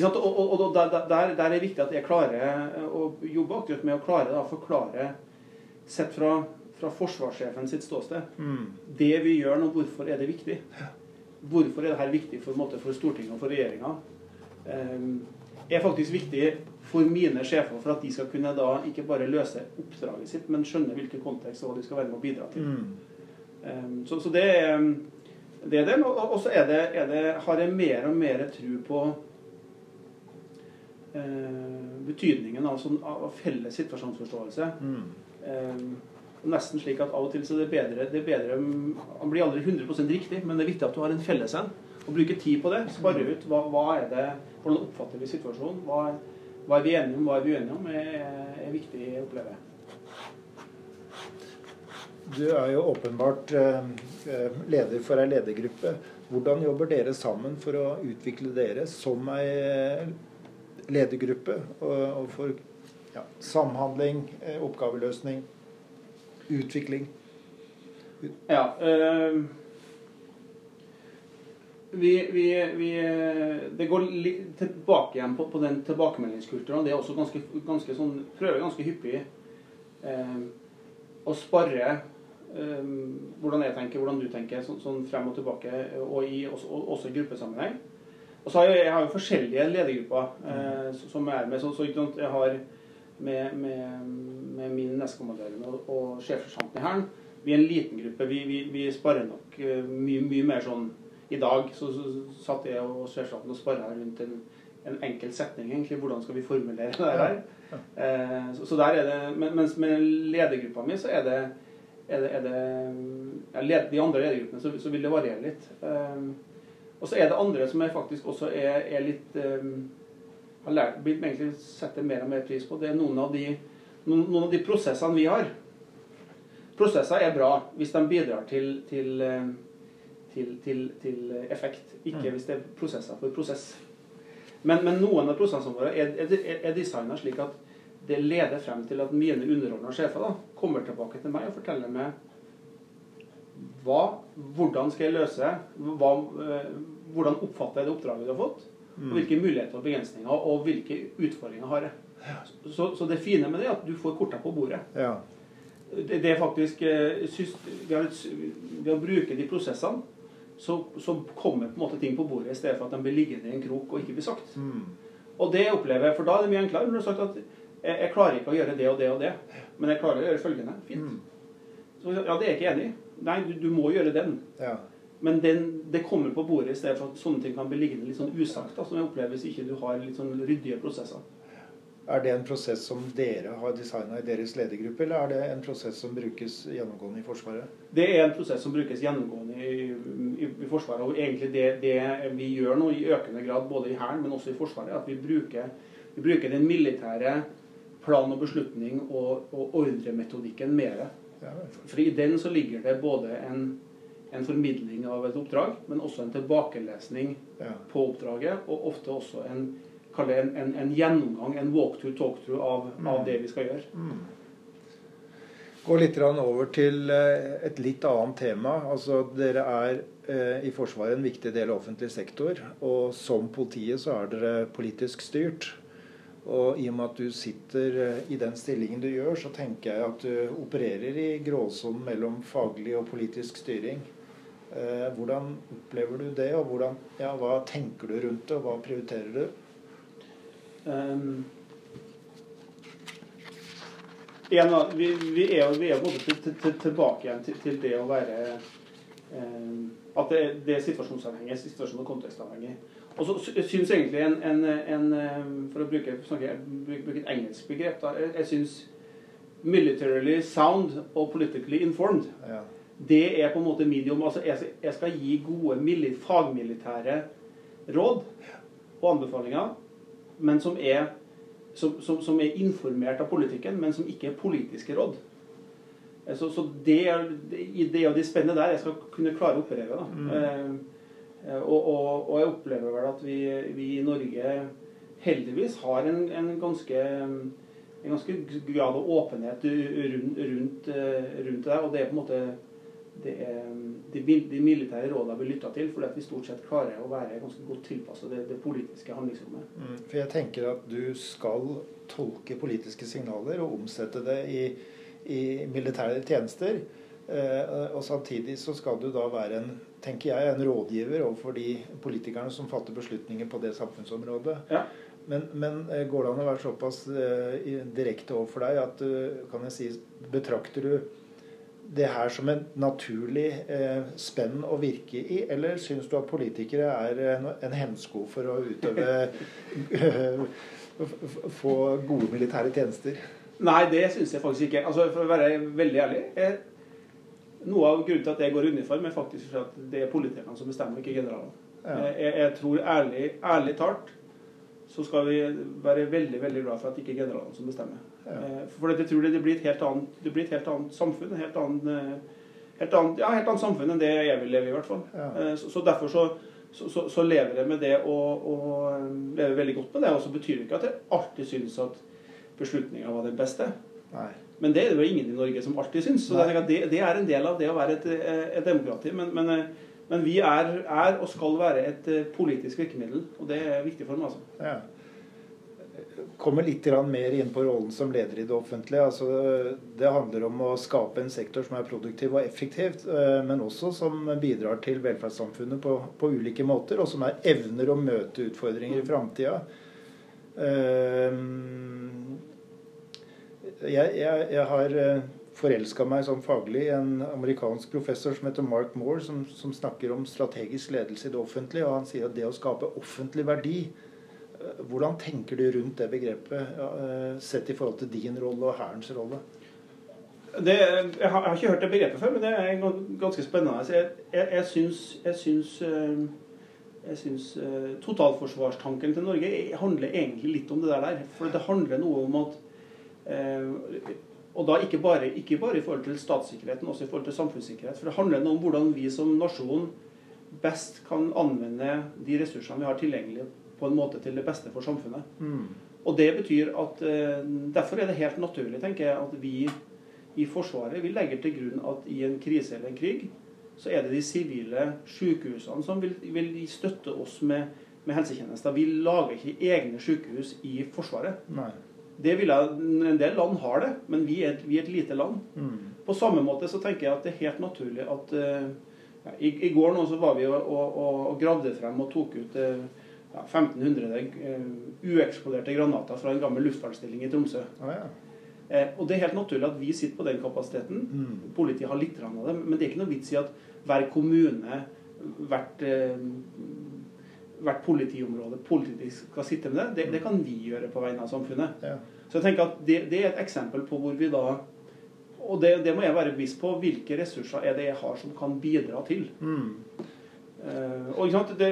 Og, og, og, og der, der, der er det viktig at jeg klarer å jobbe aktivt med å klare da, å forklare, sett fra, fra forsvarssjefen sitt ståsted, Mm. det vi gjør nå, hvorfor er det viktig? Hvorfor er det her viktig for, måte, for Stortinget og for regjeringa? Um, er faktisk viktig for mine sjefer for at de skal kunne da ikke bare løse oppdraget sitt, men skjønne hvilken kontekst og hva de skal være med å bidra til. Mm. Um, så, så det er det. Er det. Og, så er det, er det, har jeg mer og mer tro på eh, betydningen av, sånn, av felles situasjonsforståelse. Mm. Eh, nesten slik at av og til så er det bedre, det er bedre Han blir aldri 100 riktig, men det er viktig at du har en felles en. Og bruke tid på det. Spare ut hva, hva er det, hvordan oppfatter vi situasjonen. Hva, hva er vi enige om, hva er vi uenige om, er, er viktig å oppleve. Du er jo åpenbart eh, eh, leder for ei ledergruppe. Hvordan jobber dere sammen for å utvikle dere som ei eh, ledergruppe? Og, for ja, samhandling, eh, oppgaveløsning, utvikling? Ja. Øh, vi, vi, vi, det går litt tilbake igjen på, på den tilbakemeldingskulturen. Det er også ganske, ganske sånn, prøver ganske hyppig øh, å spare hvordan jeg tenker, hvordan du tenker, sånn, sånn frem og tilbake, og i, også, også i gruppesammenheng. Og så har jeg, jeg har jo forskjellige ledergrupper eh, som er med. Så, så jeg har med, med, med min nestkommanderende og, og sjefssergeanten i Hæren Vi er en liten gruppe. Vi, vi, vi sparer nok eh, mye, mye mer sånn I dag så, så satt jeg og sjefssergeanten og sparra rundt en, en enkel setning, egentlig. Hvordan skal vi formulere det her? Eh, så, så der er det, men, Mens med ledergruppa mi så er det, er det, er det ja, led, De andre ledergruppene så, så vil det variere litt. Eh, og så er det andre som jeg faktisk også er, er litt um, har lært, blitt egentlig setter mer og mer pris på. Det er noen av de, noen, noen av de prosessene vi har. Prosesser er bra hvis de bidrar til, til, eh, til, til, til effekt, ikke Mm. hvis det er prosesser for prosess. Men, men noen av prosessene våre er, er, er designa slik at det leder frem til at mine underordna sjefer da, kommer tilbake til meg og forteller meg hva, hvordan skal jeg løse, hva, eh, hvordan oppfatter jeg det oppdraget du har fått, og hvilke muligheter og begrensninger og hvilke utfordringer har jeg. Så, så det fine med det er at du får korta på bordet. Ja. Det, det er faktisk eh, ved å bruke de prosessene, så, så kommer på en måte ting på bordet i stedet for at de blir liggende i en krok og ikke blir sagt. Mm. Og det opplever jeg, for da er det mye enklere når du har sagt at jeg, jeg klarer ikke å gjøre det og det og det, men jeg klarer å gjøre følgende. Fint. Mm. Så ja, det er jeg ikke enig i. Nei, du, du må gjøre den. ja. Men den, det kommer på bordet i stedet for at sånne ting kan bli liggende litt sånn usagt, da, som jeg opplever hvis ikke du har litt sånn ryddige prosesser. Er det en prosess som dere har designa i deres ledergruppe, eller er det en prosess som brukes gjennomgående i Forsvaret? Det er en prosess som brukes gjennomgående i, i, i Forsvaret. Og egentlig det, det vi gjør nå i økende grad, både i Hæren, men også i Forsvaret, at vi bruker, vi bruker den militære plan og beslutning og, og ordremetodikken mer. For i den så ligger det både en, en formidling av et oppdrag, men også en tilbakelesning ja. på oppdraget, og ofte også en, en, en, en gjennomgang, en walkthrough, talkthrough av, av det vi skal gjøre. Gå litt over til eh, et litt annet tema. Altså, dere er eh, i Forsvaret en viktig del av offentlig sektor. Og som politiet så er dere politisk styrt. Og i og med at du sitter eh, i den stillingen du gjør, så tenker jeg at du opererer i gråsonen mellom faglig og politisk styring. Eh, hvordan opplever du det, og hvordan, ja, hva tenker du rundt det, og hva prioriterer du? Um, en av, vi, vi er jo både til, til, tilbake igjen til, til det å være um, At det, det er situasjonsavhengig, situasjon- og kontekstavhengig. Og så sy- syns egentlig en, en, en um, For å bruke, snakke, bruke, et engelsk begrep, da, jeg, jeg syns militarily sound og politically informed Ja. det er på en måte medium. Altså jeg, jeg skal gi gode fagmilitære råd og anbefalinger, men som er, som, som, som er informert av politikken, men som ikke er politiske råd. Eh, Så, så det, er, det det er jo spennet der jeg skal kunne klare å operere. Da. Mm. Eh, og, og, og jeg opplever vel at vi, vi i Norge heldigvis har en, en ganske en ganske grad av åpenhet rundt, rundt, rundt det. Og det er på en måte er, de, de militære rådene blir lytta til, fordi at vi stort sett klarer å være ganske godt tilpassa det, det, politiske handlingsrommet. Mm, for jeg tenker at du skal tolke politiske signaler og omsette det i, i militære tjenester. Eh, og samtidig så skal du da være en tenker jeg, en rådgiver overfor de politikerne som fatter beslutninger på det samfunnsområdet. Ja. Men, men, eh, går det an å være såpass eh, direkte overfor deg at du kan jeg si, betrakter du det her som en naturlig eh, spenn å virke i, eller syns du at politikere er en, en hemsko for å utøve Få gode militære tjenester? Nei, det syns jeg faktisk ikke. Altså, For å være veldig ærlig jeg, Noe av grunnen til at jeg går i uniform, er faktisk for at det er politikerne som bestemmer, ikke generalene. Ja. Jeg, jeg, tror ærlig, ærlig talt så skal vi være veldig veldig glad for at det ikke er generalene som bestemmer. Ja. Eh, for jeg tror det blir et helt annet, det blir et helt annet samfunn. Et helt annet, eh, helt annet, ja, helt annet samfunn enn det jeg vil leve i, i hvert fall. Ja. Eh, så, så, derfor så, så, så, lever jeg med det og, og, lever veldig godt med det. Og så betyr det ikke at jeg alltid syns at beslutninga var den beste. Nei. Men det er det jo ingen i Norge som alltid syns. Så det, det, er en del av det å være et, et demokrati. Men, men, men vi er, er, og skal være et politisk virkemiddel, og det er viktig for meg. altså. Ja kommer litt mer inn på rollen som leder i det offentlige. Altså, det handler om å skape en sektor som er produktiv og effektiv, eh, men også som bidrar til velferdssamfunnet på, på ulike måter, og som er evner å møte utfordringer i framtida. Eh, jeg, jeg, jeg, har eh, forelska meg sånn faglig i en amerikansk professor som heter Mark Moore, som, som snakker om strategisk ledelse i det offentlige. og Han sier at det å skape offentlig verdi hvordan tenker du rundt det begrepet, eh, sett i forhold til din rolle og Hærens rolle? Det, jeg, har, ikke hørt det begrepet før, men det er ganske spennende. Jeg, jeg, jeg jeg syns, eh, jeg syns eh, totalforsvarstanken til Norge handler egentlig litt om det der. For det handler noe om at Og da ikke bare, ikke bare i forhold til statssikkerheten, også i forhold til samfunnssikkerhet. For det handler noe om hvordan vi som nasjon best kan anvende de ressursene vi har tilgjengelig på en måte til det beste for samfunnet. Mm. Og det betyr at eh, Derfor er det helt naturlig tenker jeg, at vi i Forsvaret vi legger til grunn at i en krise eller en krig, så er det de sivile sykehusene som vil, vil støtte oss med, med, helsetjenester. Vi lager ikke egne sykehus i Forsvaret. Nei. Det vil jeg, En del land har det, men vi er, vi er et lite land. Mm. På samme måte så tenker jeg at det er helt naturlig at uh, i, i, går nå så var vi og, og, og gravde frem og tok ut uh, ja, 1500 uh, ueksploderte granater fra en gammel luftfartsstilling i Tromsø. Ah, ja. eh, og Det er helt naturlig at vi sitter på den kapasiteten. Mm. Politiet har litt av det. Men det er ikke noe vits i at hver kommune, hvert, eh, hvert politiområde politisk skal sitte med det. det. det. kan vi gjøre på vegne av samfunnet. Ja. Så jeg tenker at det, det, er et eksempel på hvor vi da Og det, det må jeg være bevisst på. Hvilke ressurser er det jeg har som kan bidra til? Mm. Uh, og det,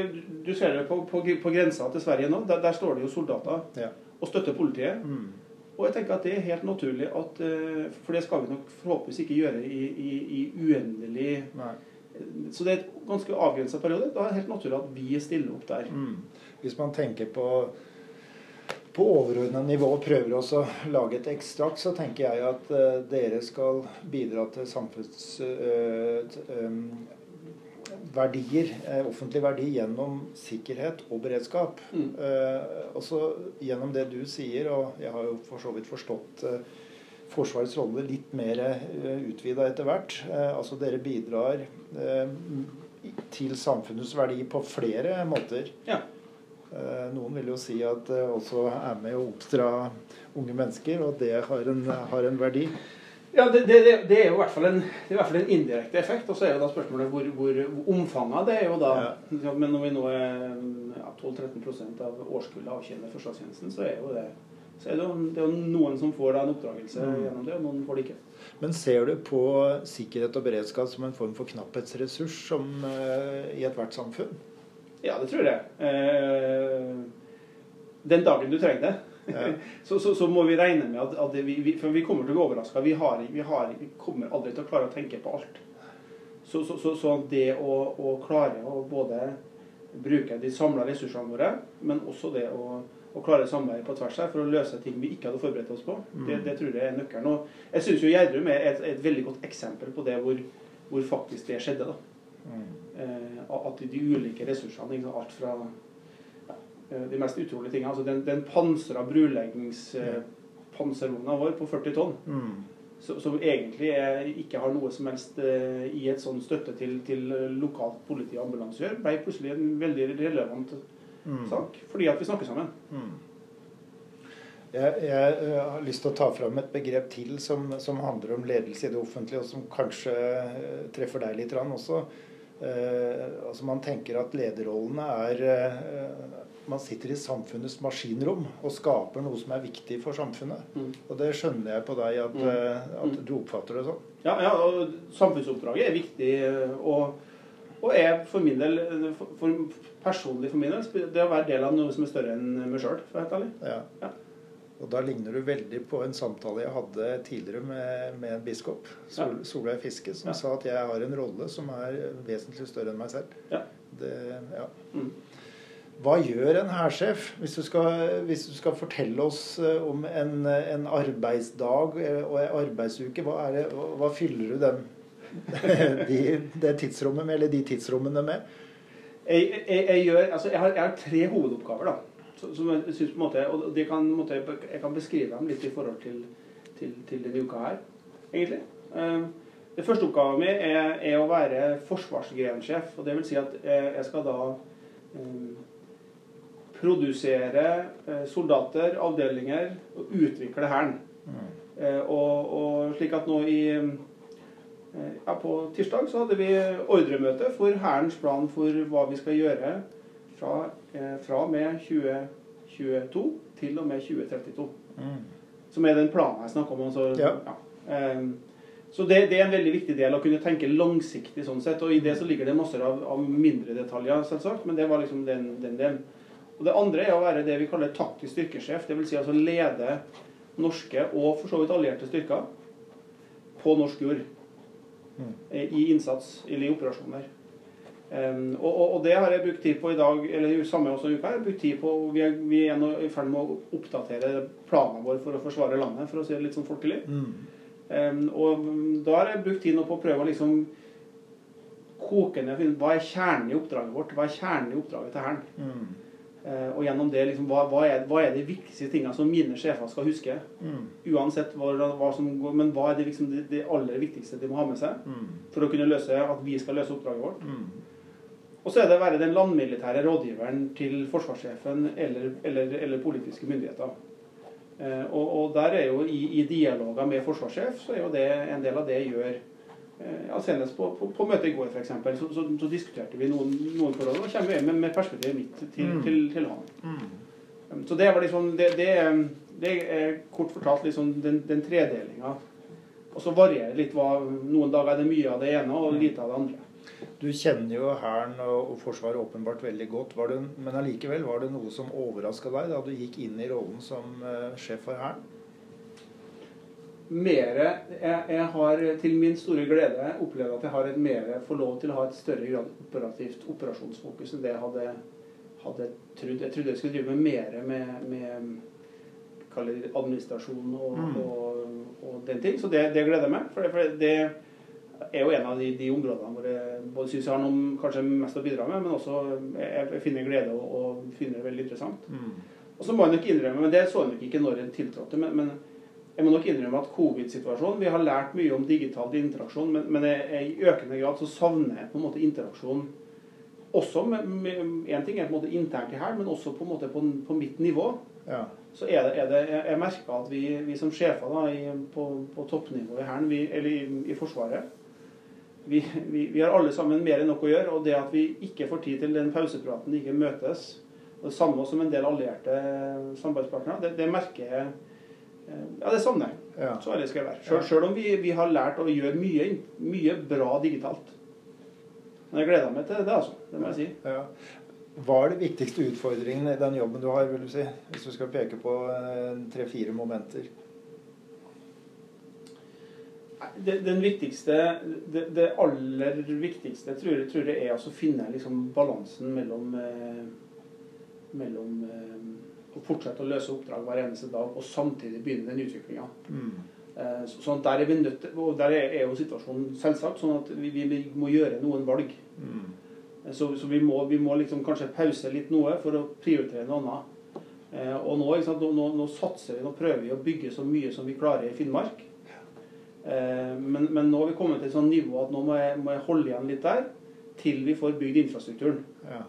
Du ser det på, på, på, grensa til Sverige nå. Der, der står det jo soldater ja. og støtter politiet. Mm. Og jeg tenker at det er helt naturlig at uh, For det skal vi nok forhåpentligvis ikke gjøre i, i, i uendelig Nei. Så det er et ganske avgrensa periode. Da er det helt naturlig at vi stiller opp der. Mm. Hvis man tenker på på overordna nivå og prøver også å lage et ekstrakt, så tenker jeg at uh, dere skal bidra til samfunnsverdier, Uh, um, verdier, eh, offentlig verdi gjennom sikkerhet og beredskap. Mm. Eh, også gjennom det du sier, og jeg har jo for så vidt forstått eh, Forsvarets rolle litt mer eh, utvida etter hvert. Eh, altså dere bidrar eh, til samfunnets verdi på flere måter. Ja. Noen vil jo si at det også er med å oppdra unge mennesker, og det har en, har en verdi. Ja, det, det, det, er jo i hvert fall en, i hvert fall en indirekte effekt. Og så er jo da spørsmålet hvor, hvor omfanget det er jo da ja. Men når vi nå er ja, 12-13 av årskullet avtjener forsvarstjenesten, så er jo det så er det, jo, det er jo noen som får da en oppdragelse mm. gjennom det, og noen får det ikke. Men ser du på sikkerhet og beredskap som en form for knapphetsressurs som, uh, i ethvert samfunn? Ja, det tror jeg. Uh, den dagen du trenger det. så, så, så, må vi regne med at, at vi, vi, For vi kommer til å bli overraska. Vi, vi, vi, kommer aldri til å klare å tenke på alt. Så, så det å, å, klare å både bruke de samla ressursene våre, men også det å, og klare samarbeid på tvers her for å løse ting vi ikke hadde forberedt oss på. Mm. Det, det tror jeg er nøkkelen. Og jeg syns jo Gjerdrum er et, et veldig godt eksempel på det hvor, hvor faktisk det skjedde. da. Mm. Eh, at de ulike ressursene, ikke alt fra ja, eh, de mest utrolige tingene altså Den, den pansra bruleggingspanservogna vår på 40 tonn, Mm. så- som egentlig er, ikke har noe som helst eh, i et sånn støtte til, til lokalt politi og ambulanse å gjøre, ble plutselig en veldig relevant Mm. sak. Fordi at vi snakker sammen. Mm. Jeg, jeg eh, har lyst til å ta fram et begrep til som, som handler om ledelse i det offentlige, og som kanskje eh, treffer deg litt også. Eh, altså Man tenker at lederrollene er eh, Man sitter i samfunnets maskinrom og skaper noe som er viktig for samfunnet. Mm. Og det skjønner jeg på deg at, Mm. eh, at du oppfatter det sånn. Ja, ja, og samfunnsoppdraget er viktig. Og, og er for min del, for, for personlig for min del, det å være del av noe som er større enn meg sjøl, for å være helt ærlig. Ja. Ja. Og da ligner du veldig på en samtale jeg hadde tidligere med, med en biskop, Sol, Solveig Fiske, som Ja. sa at jeg har en rolle som er vesentlig større enn meg selv. Ja. Det, ja. Mm. Hva gjør en hærsjef? Hvis, hvis du skal fortelle oss eh, om en, en arbeidsdag eh, og en arbeidsuke, hva, er det, hva, fyller du den, de, det tidsrommet med, eller de tidsrommene med? Jeg, jeg, jeg, gjør, altså jeg, har, jeg har tre hovedoppgaver, da. Som jeg synes på en måte, og det kan, måte, Jeg kan beskrive dem litt i forhold til, til, til denne uka her, egentlig. Eh, Det første oppgaven min er, er å være forsvarsgrensjef. og det vil si at jeg, jeg skal da um, produsere eh, soldater, avdelinger, og utvikle Hæren. Eh, og, og slik at nå i eh, ja, På tirsdag så hadde vi ordremøte for Hærens plan for hva vi skal gjøre fra, eh, fra med 2022 til og med 2032. Mm. Som er den planen jeg snakker om. Altså, Ja. Eh, så det, det er en veldig viktig del å kunne tenke langsiktig sånn sett. Og i det så ligger det masser av, av mindre detaljer, selvsagt, men det var liksom den, den delen. Og det andre er å være det vi kaller taktisk styrkesjef. Dvs. Si altså lede norske og for så vidt allierte styrker på norsk jord. Mm. eh, I innsats eller i operasjoner. Um, og, og, det har jeg brukt tid på i dag, eller samme også uka. Jeg har brukt tid på, Vi er, vi er nå i ferd med å oppdatere planene våre for å forsvare landet, for å si det litt sånn folkelig. Mm. Um, og da har jeg brukt tid nå på å prøve å liksom koke ned finne- Hva er kjernen i oppdraget vårt? Hva er kjernen i oppdraget til Hæren? Mm. Eh, og gjennom det, liksom, hva, hva, er, hva er de viktigste tingene som mine sjefer skal huske? Mm. Uansett hva, hva som går, men hva er det, liksom, det, det aller viktigste de må ha med seg Mm. for å kunne løse at vi skal løse oppdraget vårt? Mm. Og så er det å være den landmilitære rådgiveren til forsvarssjefen eller, eller, eller politiske myndigheter. Eh, og, og der er jo i, i dialoger med forsvarssjef, så er jo det en del av det jeg gjør. Eh, ja, Senest på, på, på møtet i går, f.eks., så, så, så diskuterte vi noen, noen forhold. Og kommer vi med, med perspektivet mitt til, Mm. til, til han. Mm. Um, Så det var liksom Det, det, er- det er kort fortalt liksom den, den tredelinga. Og så varierer det litt hva Noen dager er det mye av det ene og lite av det andre. Du kjenner jo Hæren og, og Forsvaret åpenbart veldig godt. Var det, men allikevel, var det noe som overraska deg da du gikk inn i rollen som eh, sjef for Hæren? Mere, jeg, jeg har til min store glede opplevd at jeg har et mere, får lov til å ha et større grad operativt operasjonsfokus enn det jeg hadde, hadde trodd. Jeg trodde jeg skulle drive med mer med, med kaller administrasjon og, Mm. og, og den ting. Så det, det gleder meg. For det, for det er jo en av de, de områdene hvor jeg både syns jeg har noe kanskje mest å bidra med, men også jeg, jeg finner glede og, og finner det veldig interessant. Og så må jeg nok innrømme, men det så jeg nok ikke når jeg tiltrådte, men, men jeg må nok innrømme at covid-situasjonen Vi har lært mye om digital interaksjon, men, men jeg, jeg, i økende grad så savner jeg på en måte interaksjon også med, med En ting er på en måte internt i her, men også på en måte på, på mitt nivå. Ja. Så er det, er det jeg, jeg merker at vi, vi som sjefer da, i, på, på toppnivå i Hæren, eller i, i Forsvaret vi, vi, vi har alle sammen mer enn nok å gjøre, og det at vi ikke får tid til den pausepraten, ikke møtes, og det samme som en del allierte samarbeidspartnere, det, det merker jeg Ja, det savner jeg. Ja. Så ærlig skal jeg være. Selv om vi, vi har lært å gjøre mye, mye bra digitalt. Men jeg gleder meg til det, altså. Det må jeg si. ja. Hva er de viktigste utfordringene i den jobben du har, vil du si? Hvis du skal peke på eh, tre-fire momenter. Det, den viktigste, det, det aller viktigste tror jeg, tror jeg er altså å finne liksom balansen mellom, eh, mellom eh, å fortsette å løse oppdrag hver eneste dag, og samtidig begynne den utviklinga. Mm. Eh, så- sånn der er vi nødt til, og der er jo situasjonen selvsagt sånn at vi, vi må gjøre noen valg. Mm. Eh, Så, så vi, må, vi må liksom kanskje pause litt noe for å prioritere noe annet. Eh, og nå, sant, nå, nå, satser vi, nå prøver vi å bygge så mye som vi klarer i Finnmark. Eh, men, men nå har vi kommet til et sånt nivå at nå må jeg, må jeg holde igjen litt der til vi får bygd infrastrukturen. Ja.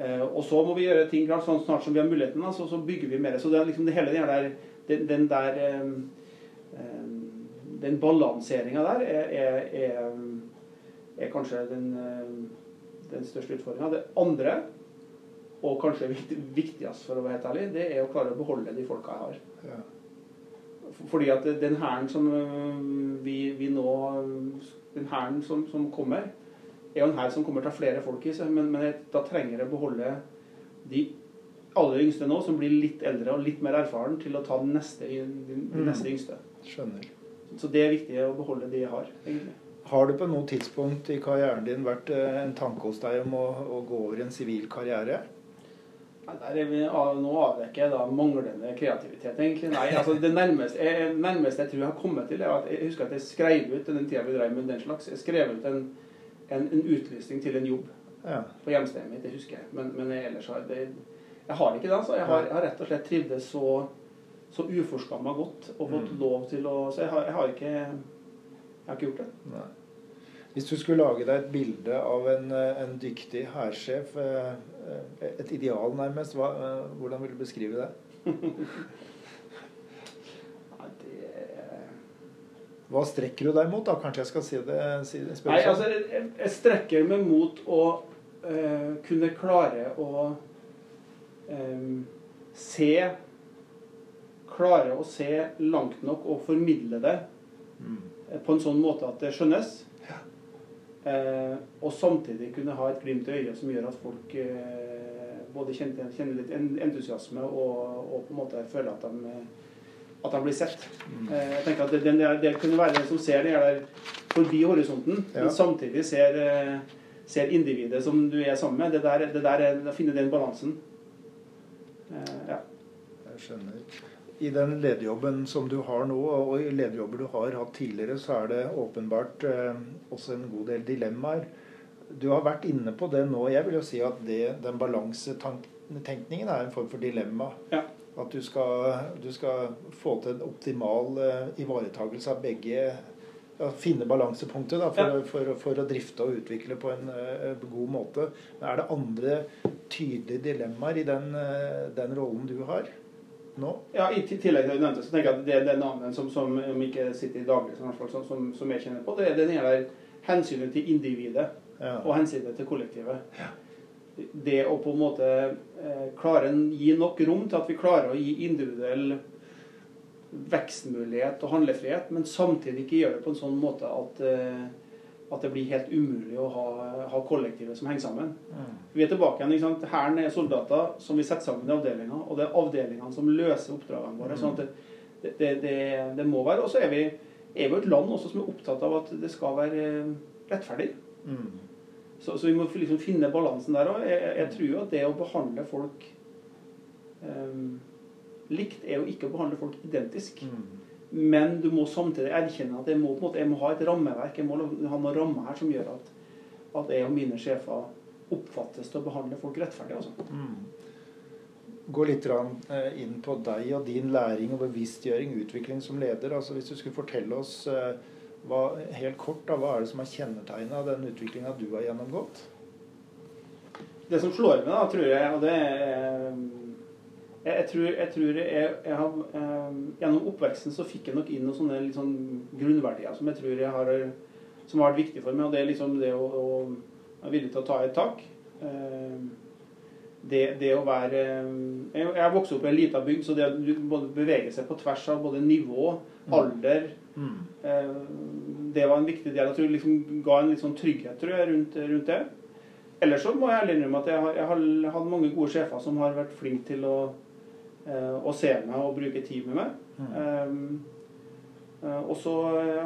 Eh, og så må vi gjøre ting klart sånn snart som vi har muligheten, altså, så, bygger vi mer. Så det er liksom det hele den der, den, den der eh, eh, Den balanseringa der er, er, er, er kanskje den, den største utfordringa. Det andre, og kanskje viktig, viktigst for å være helt ærlig, det er å klare å beholde de folka jeg har. Ja. Fordi at den hæren som vi, vi nå Den hæren som, som kommer, er jo en hær som kommer til å ha flere folk i seg, men, men da trenger jeg å beholde de aller yngste nå, som blir litt eldre og litt mer erfaren, til å ta den neste, den, de Mm. neste yngste. Skjønner. Så det er viktig å beholde de jeg har, egentlig. Har det på noe tidspunkt i karrieren din vært eh, en tanke hos deg om å, å gå over en sivil karriere? Nei, Der er vi, nå avdekker jeg da manglende kreativitet, egentlig. Nei, altså det nærmeste jeg, nærmeste jeg tror jeg har kommet til, er at jeg husker at jeg skrev ut den tida vi drev med den slags. Jeg skrev ut en, en, en utlysning til en jobb Ja. på hjemstedet mitt, det husker jeg. Men, men jeg, ellers har det, jeg har ikke det. altså. Jeg har, jeg har rett og slett trivdes så, så uforskamma godt og fått Mm. lov til å Så jeg har, jeg har ikke jeg har ikke gjort det. Nei. Hvis du skulle lage deg et bilde av en, en dyktig hærsjef, eh, eh, et ideal nærmest, hva, eh, hvordan vil du beskrive det? Nei, det Hva strekker du deg mot, da? Kanskje jeg skal si det? Si, spørre Nei, sånn? altså, jeg, jeg strekker meg mot å eh, kunne klare å eh, se Klare å se langt nok og formidle det Mm. eh, på en sånn måte at det skjønnes. Eh, og samtidig kunne ha et glimt i øyet som gjør at folk eh, både kjenner, kjenner litt entusiasme og, og på en måte føler at de, at de blir sett. Eh, jeg tenker at det, det, det kunne være den som ser det der forbi horisonten, Ja. men samtidig ser, eh, ser individet som du er sammen med. Det der, det der er, å finne den balansen. Eh, ja. Jeg skjønner. I den lederjobben som du har nå, og i lederjobber du har hatt tidligere, så er det åpenbart også en god del dilemmaer. Du har vært inne på det nå. Jeg vil jo si at det, den balansetenkningen er en form for dilemma. Ja. At du skal, du skal få til en optimal ivaretakelse ivaretagelse av begge ja, Finne balansepunktet da, for, Ja. for, for, å drifte og utvikle på en uh, god måte. Men er det andre tydelige dilemmaer i den, uh, den rollen du har nå? Ja, I tillegg til det du nevnte, så tenker jeg at det er den annen som, som om ikke sitter i daglig, som, som, som, som jeg kjenner på, det er den hele hensynet til individet Ja. og hensynet til kollektivet. Det å på en måte eh, klare å gi nok rom til at vi klarer å gi individuell vekstmulighet og handlefrihet, men samtidig ikke gjøre det på en sånn måte at, eh, at det blir helt umulig å ha, ha kollektivet som henger sammen. Mm. Vi er tilbake igjen. ikke sant? Hæren er soldater som vi setter sammen i avdelinger, og det er avdelingene som løser oppdragene våre. sånn at det, det, det, det må være. Og så er vi, er vi et land også som er opptatt av at det skal være eh, rettferdig. Mm. Så, så vi må liksom finne balansen der òg. Jeg, jeg tror jo at det å behandle folk um, likt er jo ikke å behandle folk identisk. Mm. Men du må samtidig erkjenne at jeg må, måte, jeg må ha et rammeverk. Jeg må ha noen rammer her som gjør at, at jeg og mine sjefer oppfattes til å behandle folk rettferdig. Altså. Mm. Gå litt eh, inn på deg og din læring og bevisstgjøring, utvikling som leder. Altså Hvis du skulle fortelle oss eh, hva, helt kort da, hva er det som har kjennetegna den utviklinga du har gjennomgått? Det som slår meg, da, tror jeg, og det er jeg, jeg tror, jeg, tror jeg, jeg har, eh, Gjennom oppveksten så fikk jeg nok inn noen sånne sånn grunnverdier som jeg tror jeg har som har vært viktig for meg. og Det er liksom det å, å være villig til å ta et tak. Eh, det, det å være Jeg, jeg har vokst opp i en lita bygd, så det å bevege seg på tvers av både nivå, alder Mm. Eh, Det var en viktig del. Jeg liksom ga en litt sånn trygghet tror jeg, rundt, rundt det. Ellers så må jeg ærlig innrømme at jeg har, jeg har hatt mange gode sjefer som har vært flinke til å, eh, å se meg og bruke tid med meg. Mm. Eh, og så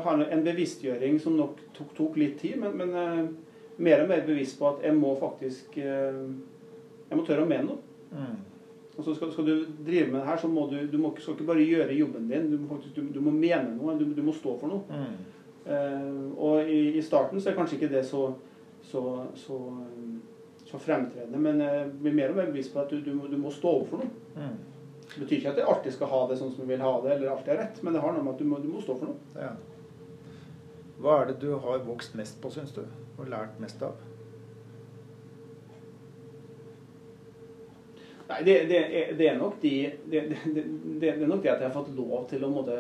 har jeg en bevisstgjøring som nok tok, tok litt tid, men, men eh, mer og mer bevisst på at jeg må faktisk eh, Jeg må tørre å mene noe. Mm. Altså skal, skal, du drive med det her, så må du, du må, skal ikke bare gjøre jobben din, du må, faktisk, du, du må mene noe, du, du, må stå for noe. Mm. Uh, og i, i, starten så er kanskje ikke det så, så, så, så fremtredende, men jeg blir mer og mer bevisst på at du, må, stå opp for noe. Mm. Det betyr ikke at jeg alltid skal ha det sånn som jeg vil ha det, eller alltid er rett, men det har noe med at du må, må stå for noe. Ja. Hva er det du har vokst mest på, syns du? Og lært mest av? Nei, det, det, er, det, er nok de, det, det, er nok det at jeg har fått lov til å måtte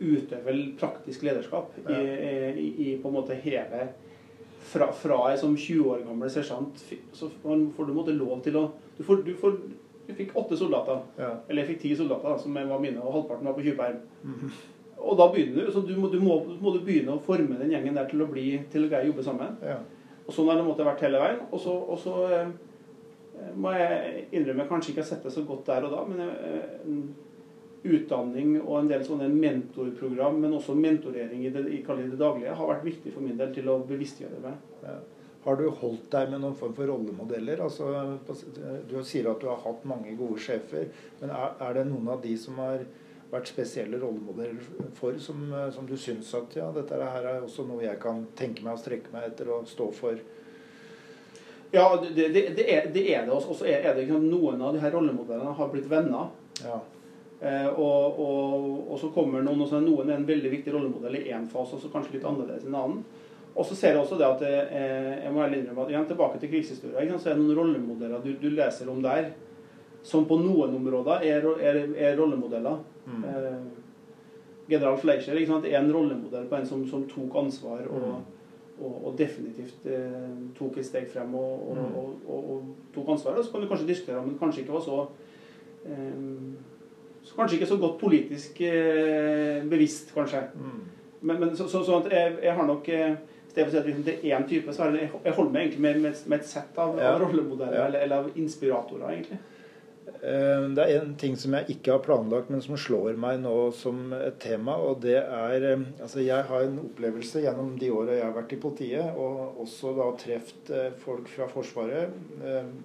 utøve praktisk lederskap ja. i, i, i, på en måte hele Fra, fra jeg som 20 år gammel sersjant så får du måtte lov til å Du, får, du, får, du fikk åtte soldater. Ja. Eller jeg fikk ti soldater, som var mine, og halvparten var på tjuvperm. Mm. Og da begynner du, så du må, du må, må, du begynne å forme den gjengen der til å bli til å greie å jobbe sammen. Ja. Og sånn har det måttet vært hele veien. Og så, og så eh, må jeg innrømme kanskje ikke har sett det så godt der og da, men eh, utdanning og en del sånne mentorprogram, men også mentorering i det, i det daglige, har vært viktig for min del til å bevisstgjøre meg. Ja. Har du holdt deg med noen form for rollemodeller? Altså, du sier at du har hatt mange gode sjefer, men er, er det noen av de som har vært spesielle rollemodeller for, som, som du syns at ja, dette her er også noe jeg kan tenke meg å strekke meg etter og stå for? Ja, det, det, det, er, det er det. Og så er det liksom, noen av de her rollemodellene har blitt venner. Ja. Eh, og, og, og, så kommer noen, og så er noen en veldig viktig rollemodell i én fase, og så kanskje litt annerledes i en annen. Og så ser jeg også det at eh, jeg må innrømme at igjen tilbake til krigshistoria, så er det noen rollemodeller du, du, leser om der som på noen områder er, er, er rollemodeller. Mm. Eh, general Fleischer er en rollemodell på en som, som tok ansvar og, mm. Og, og definitivt eh, tok et steg frem og, mm. og, tok ansvar. Og så kan du kanskje diskutere om det kanskje ikke var så eh, Kanskje ikke så godt politisk eh, bevisst, kanskje. Mm. Men, men så, så, så jeg, jeg, har nok eh, Istedenfor å si at liksom, det er én type, så det, jeg holder meg egentlig med, med, med et sett av, ja. av rollemodeller, ja. eller, eller, av inspiratorer, egentlig. Eh, det er en ting som jeg ikke har planlagt, men som slår meg nå som et tema. og det er, eh, altså Jeg har en opplevelse gjennom de åra jeg har vært i politiet, og også da truffet folk fra Forsvaret,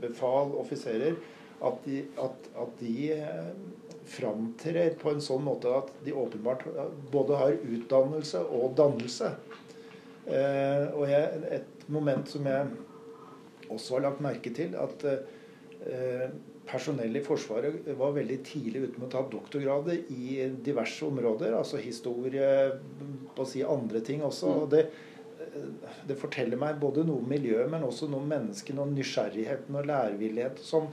befal, offiserer, at de, at, at de framtrer på en sånn måte at de åpenbart både har utdannelse og dannelse. Eh, og jeg, et moment som jeg også har lagt merke til, at eh, personell i Forsvaret var veldig tidlig ute med å ta doktorgrader i diverse områder. Altså historie, på å si andre ting også. og det det forteller meg både noe om miljøet, men også noe om menneskene og nysgjerrigheten og lærevillighet som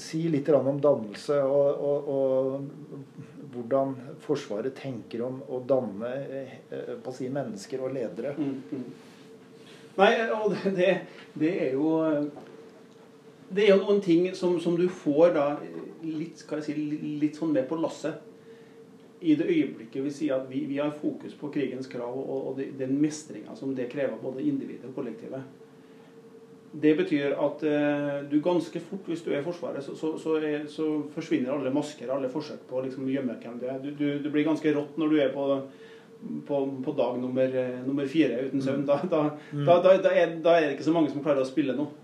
sier litt om dannelse og, og, og, hvordan Forsvaret tenker om å danne eh, på å si, mennesker og ledere. Mm, mm. Nei, og det, det, er jo Det er jo noen ting som, som du får da litt, si, litt sånn med på lasset i det øyeblikket vi sier at vi, vi har fokus på krigens krav og, og den mestringa som det krever både individet og kollektivet. Det betyr at eh, du ganske fort, hvis du er i Forsvaret, så, så, så, er, så forsvinner alle masker, alle forsøk på å liksom, gjemme hvem du er. Du, du, du, blir ganske rått når du er på, på, på dag nummer, eh, nummer, fire uten søvn. Da, da, mm. da, da, er, er, det ikke så mange som klarer å spille noe.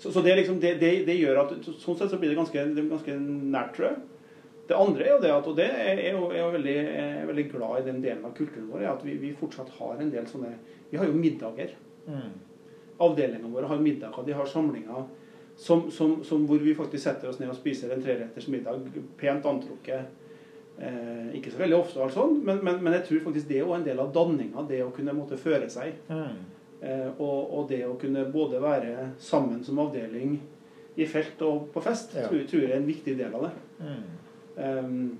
Så, det, liksom, det, det, det, gjør at sånn sett så blir det ganske, ganske nært, tror jeg. Det andre er jo det at, og det er jo, er jo veldig, er veldig, glad i den delen av kulturen vår, er at vi, vi fortsatt har en del sånne Vi har jo middager. Mm avdelingene våre har middager, de har samlinger som, som, som hvor vi faktisk setter oss ned og spiser en treretters middag, pent antrukket. Eh, ikke så veldig ofte, altså, men, men, men, jeg tror faktisk det er en del av danninga, det å kunne måtte føre seg. Mm. Eh, og, og, det å kunne både være sammen som avdeling i felt og på fest, ja. tror, tror, jeg er en viktig del av det. Mm. Um,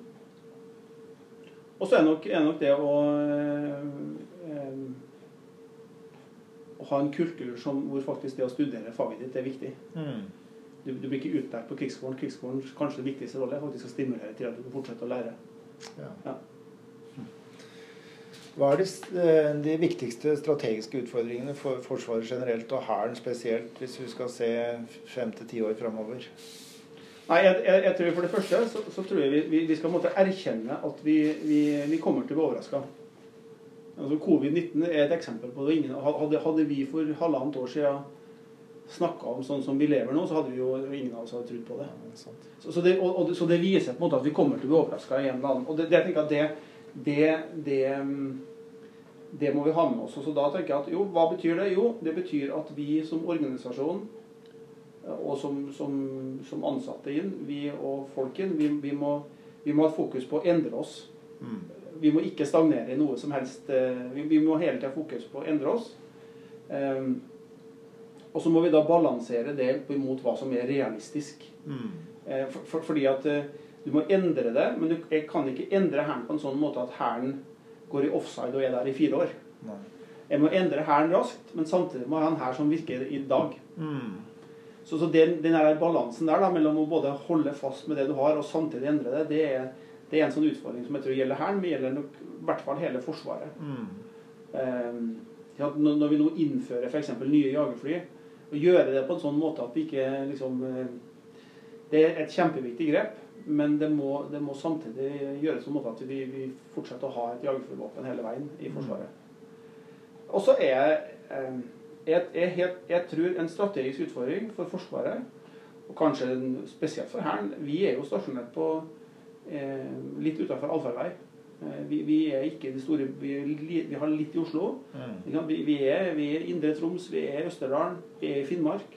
og så er nok, er nok det å um, å ha en kultur som, hvor faktisk det å studere faget ditt er viktig. Mm. Du, du, blir ikke utlært på krigsskolen. Krigsskolens kanskje viktigste rolle er faktisk å stimulere til at du kan fortsette å lære. Ja. Ja. Hva er de, eh, de, viktigste strategiske utfordringene for Forsvaret generelt, og Hæren spesielt, hvis vi skal se fem til ti år framover? Nei, jeg, jeg, jeg, tror For det første så, så tror jeg vi, vi, skal måtte erkjenne at vi, vi, vi kommer til å bli overraska. Altså Covid-19 er et eksempel på det. Hadde, hadde, vi for halvannet år siden snakka om sånn som vi lever nå, så hadde vi jo ingen av oss hadde trodd på det. Så, så, det og, og, så, det viser på en måte at vi kommer til å bli overraska i en eller annen. Og det, det, jeg tenker at det, det, det, det må vi ha med oss. Og så da tenker jeg at jo, hva betyr det? Jo, det betyr at vi som organisasjon og som, som, som ansatte inn, vi og folken, vi, vi, må, vi må ha fokus på å endre oss. Mm. Vi må ikke stagnere i noe som helst. Eh, vi, vi må hele tida fokus på å endre oss. Um, og så må vi da balansere det mot hva som er realistisk. Mm. Eh, for, for, fordi at eh, du må endre det, men du kan ikke endre Hæren på en sånn måte at Hæren går i offside og er der i fire år. Nei. Jeg må endre Hæren raskt, men samtidig må jeg ha en hær som virker i dag. Mm. Så, så, den, den der balansen der da, mellom å både holde fast med det du har, og samtidig endre det, det er, det er en sånn utfordring som jeg tror gjelder Hæren, men gjelder nok i hvert fall hele Forsvaret. Mm. Um, ja, når vi nå innfører f.eks. nye jagerfly, og gjøre det på en sånn måte at vi ikke liksom eh, Det er et kjempeviktig grep, men det må, det må samtidig gjøres på en måte at vi, vi fortsetter å ha et jagerflyvåpen hele veien i Forsvaret. Og så er jeg, eh, jeg, jeg, jeg, tror en strategisk utfordring for Forsvaret, og kanskje spesielt for Hæren Vi er jo stasjonert på eh, litt utenfor allfarvei. Eh, vi, vi, er ikke de store Vi, vi har litt i Oslo. Mm. Vi, vi, er, vi er Indre Troms, vi er Østerdalen, vi er i Finnmark.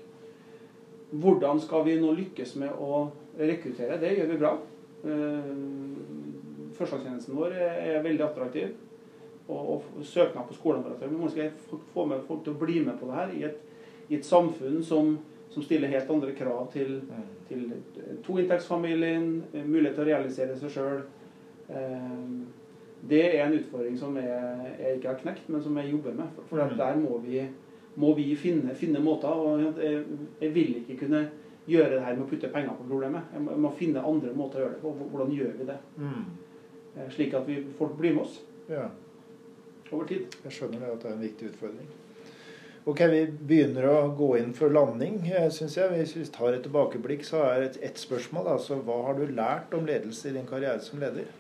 Hvordan skal vi nå lykkes med å rekruttere? Det gjør vi bra. Eh, førstegangstjenesten vår er, veldig attraktiv. Og, og søknad på skoleapparatet. Men hvordan skal få med folk til å bli med på det her i et, i et samfunn som, som, stiller helt andre krav til, mm. til toinntektsfamilien, mulighet til å realisere seg sjøl Ehm, det er en utfordring som jeg, jeg, ikke har knekt, men som jeg jobber med. For, for mm. der må vi, må vi finne, finne, måter. og jeg, jeg, vil ikke kunne gjøre det her med å putte penger på problemet. Jeg må, finne andre måter å gjøre det på. Hvordan gjør vi det? Mm. Eh, slik at vi, folk blir med oss ja. over tid. Jeg skjønner det at det er en viktig utfordring. Ok, Vi begynner å gå inn for landing, eh, syns jeg. Hvis vi tar et tilbakeblikk, så er det et spørsmål. altså Hva har du lært om ledelse i din karriere som leder?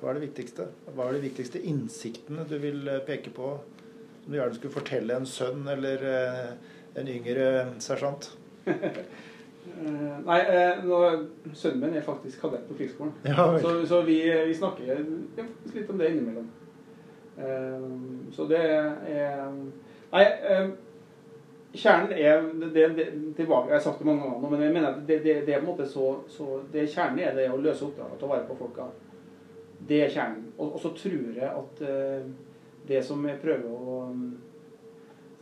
Hva er det viktigste? Hva er de viktigste innsiktene du vil eh, peke på som du gjerne skulle fortelle en sønn eller en yngre sersjant? Eh, nei, uh, sønnen min er faktisk kadett på krigsskolen. Ja, så, så vi, vi, snakker ja, litt om det innimellom. så det er Nei, kjernen er det, det, tilbake, Jeg har sagt det mange ganger, men jeg mener at det, det, det er på en måte så, så det Kjernen er det å løse oppdraget, ta vare på folka. Det er kjernen. Og, og så tror jeg at uh, det som jeg prøver å um,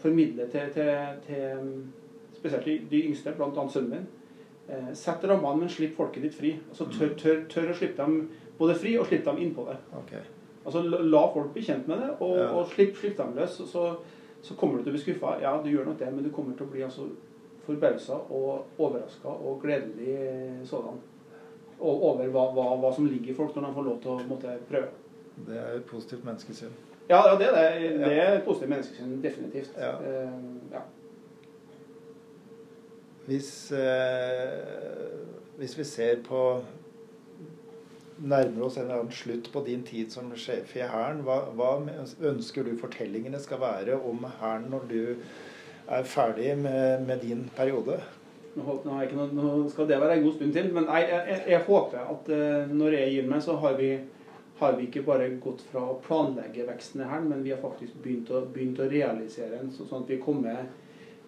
formidle til, til, til, spesielt de, de yngste, bl.a. sønnen min Eh, Sett rammene, men slipp folket ditt fri. Altså tør, tør, tør, å slippe dem både fri og slippe dem innpå det. Okay. Altså La folk bli kjent med det, og, ja. og slipp, slipp, dem løs. Så, så, kommer du til å bli skuffa. Ja, du gjør nok det, men du kommer til å bli altså, forbausa og overraska og gledelig sådan over hva, hva, hva, som ligger i folk når de får lov til å måtte, prøve. Det er et positivt menneskesyn. Ja, ja det det. Det er et positivt menneskesyn, definitivt. Ja. Uh, ja. Hvis, eh, hvis vi ser på nærmer oss en eller annen slutt på din tid som sjef i Hæren, hva, hva, ønsker du fortellingene skal være om Hæren når du er ferdig med, med din periode? Nå, noe, nå, skal det være en god stund til, men jeg, jeg, jeg håper at uh, når jeg gir meg, så har vi, har vi, ikke bare gått fra å planlegge veksten i Hæren, men vi har faktisk begynt å, begynt å realisere den, så, sånn at vi kommer,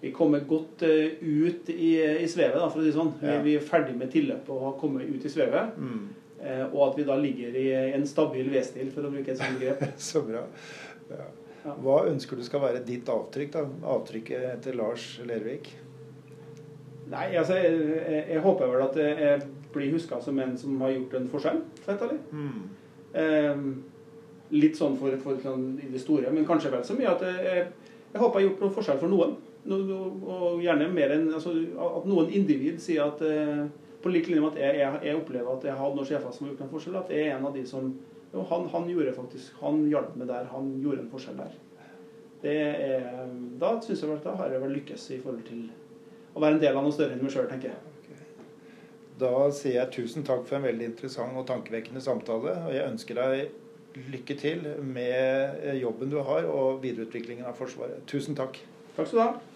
vi kommer godt uh, ut i, i, svevet, da, for å si sånn. Ja. Vi, vi, er ferdig med tilløpet og har kommet ut i svevet. Mm. Uh, og at vi da ligger i en stabil V-stil, for å bruke et sånt grep. så bra. Ja. Hva ønsker du skal være ditt avtrykk? da? Avtrykket etter Lars Lervik? Nei, altså, jeg, jeg, jeg, håper vel at jeg blir huska som en som har gjort en forskjell. Mm. Eh, litt sånn for, for sånn, i det store, men kanskje vel så mye at jeg, jeg håper jeg har gjort noen forskjell for noen. Og gjerne mer enn altså, At noen individ sier at eh, på lik linje med at jeg, jeg, opplever at jeg har noen sjefer som har gjort en forskjell, at jeg er en av de som jo, han, han, gjorde faktisk, han hjalp meg der. Han gjorde en forskjell der. Det er, da syns jeg vel da har jeg vel lykkes i forhold til å være en del av noe større enn meg sjøl, tenker jeg. Da sier jeg tusen takk for en veldig interessant og tankevekkende samtale. Og jeg ønsker deg lykke til med jobben du har og videreutviklingen av Forsvaret. Tusen takk. Takk skal du ha.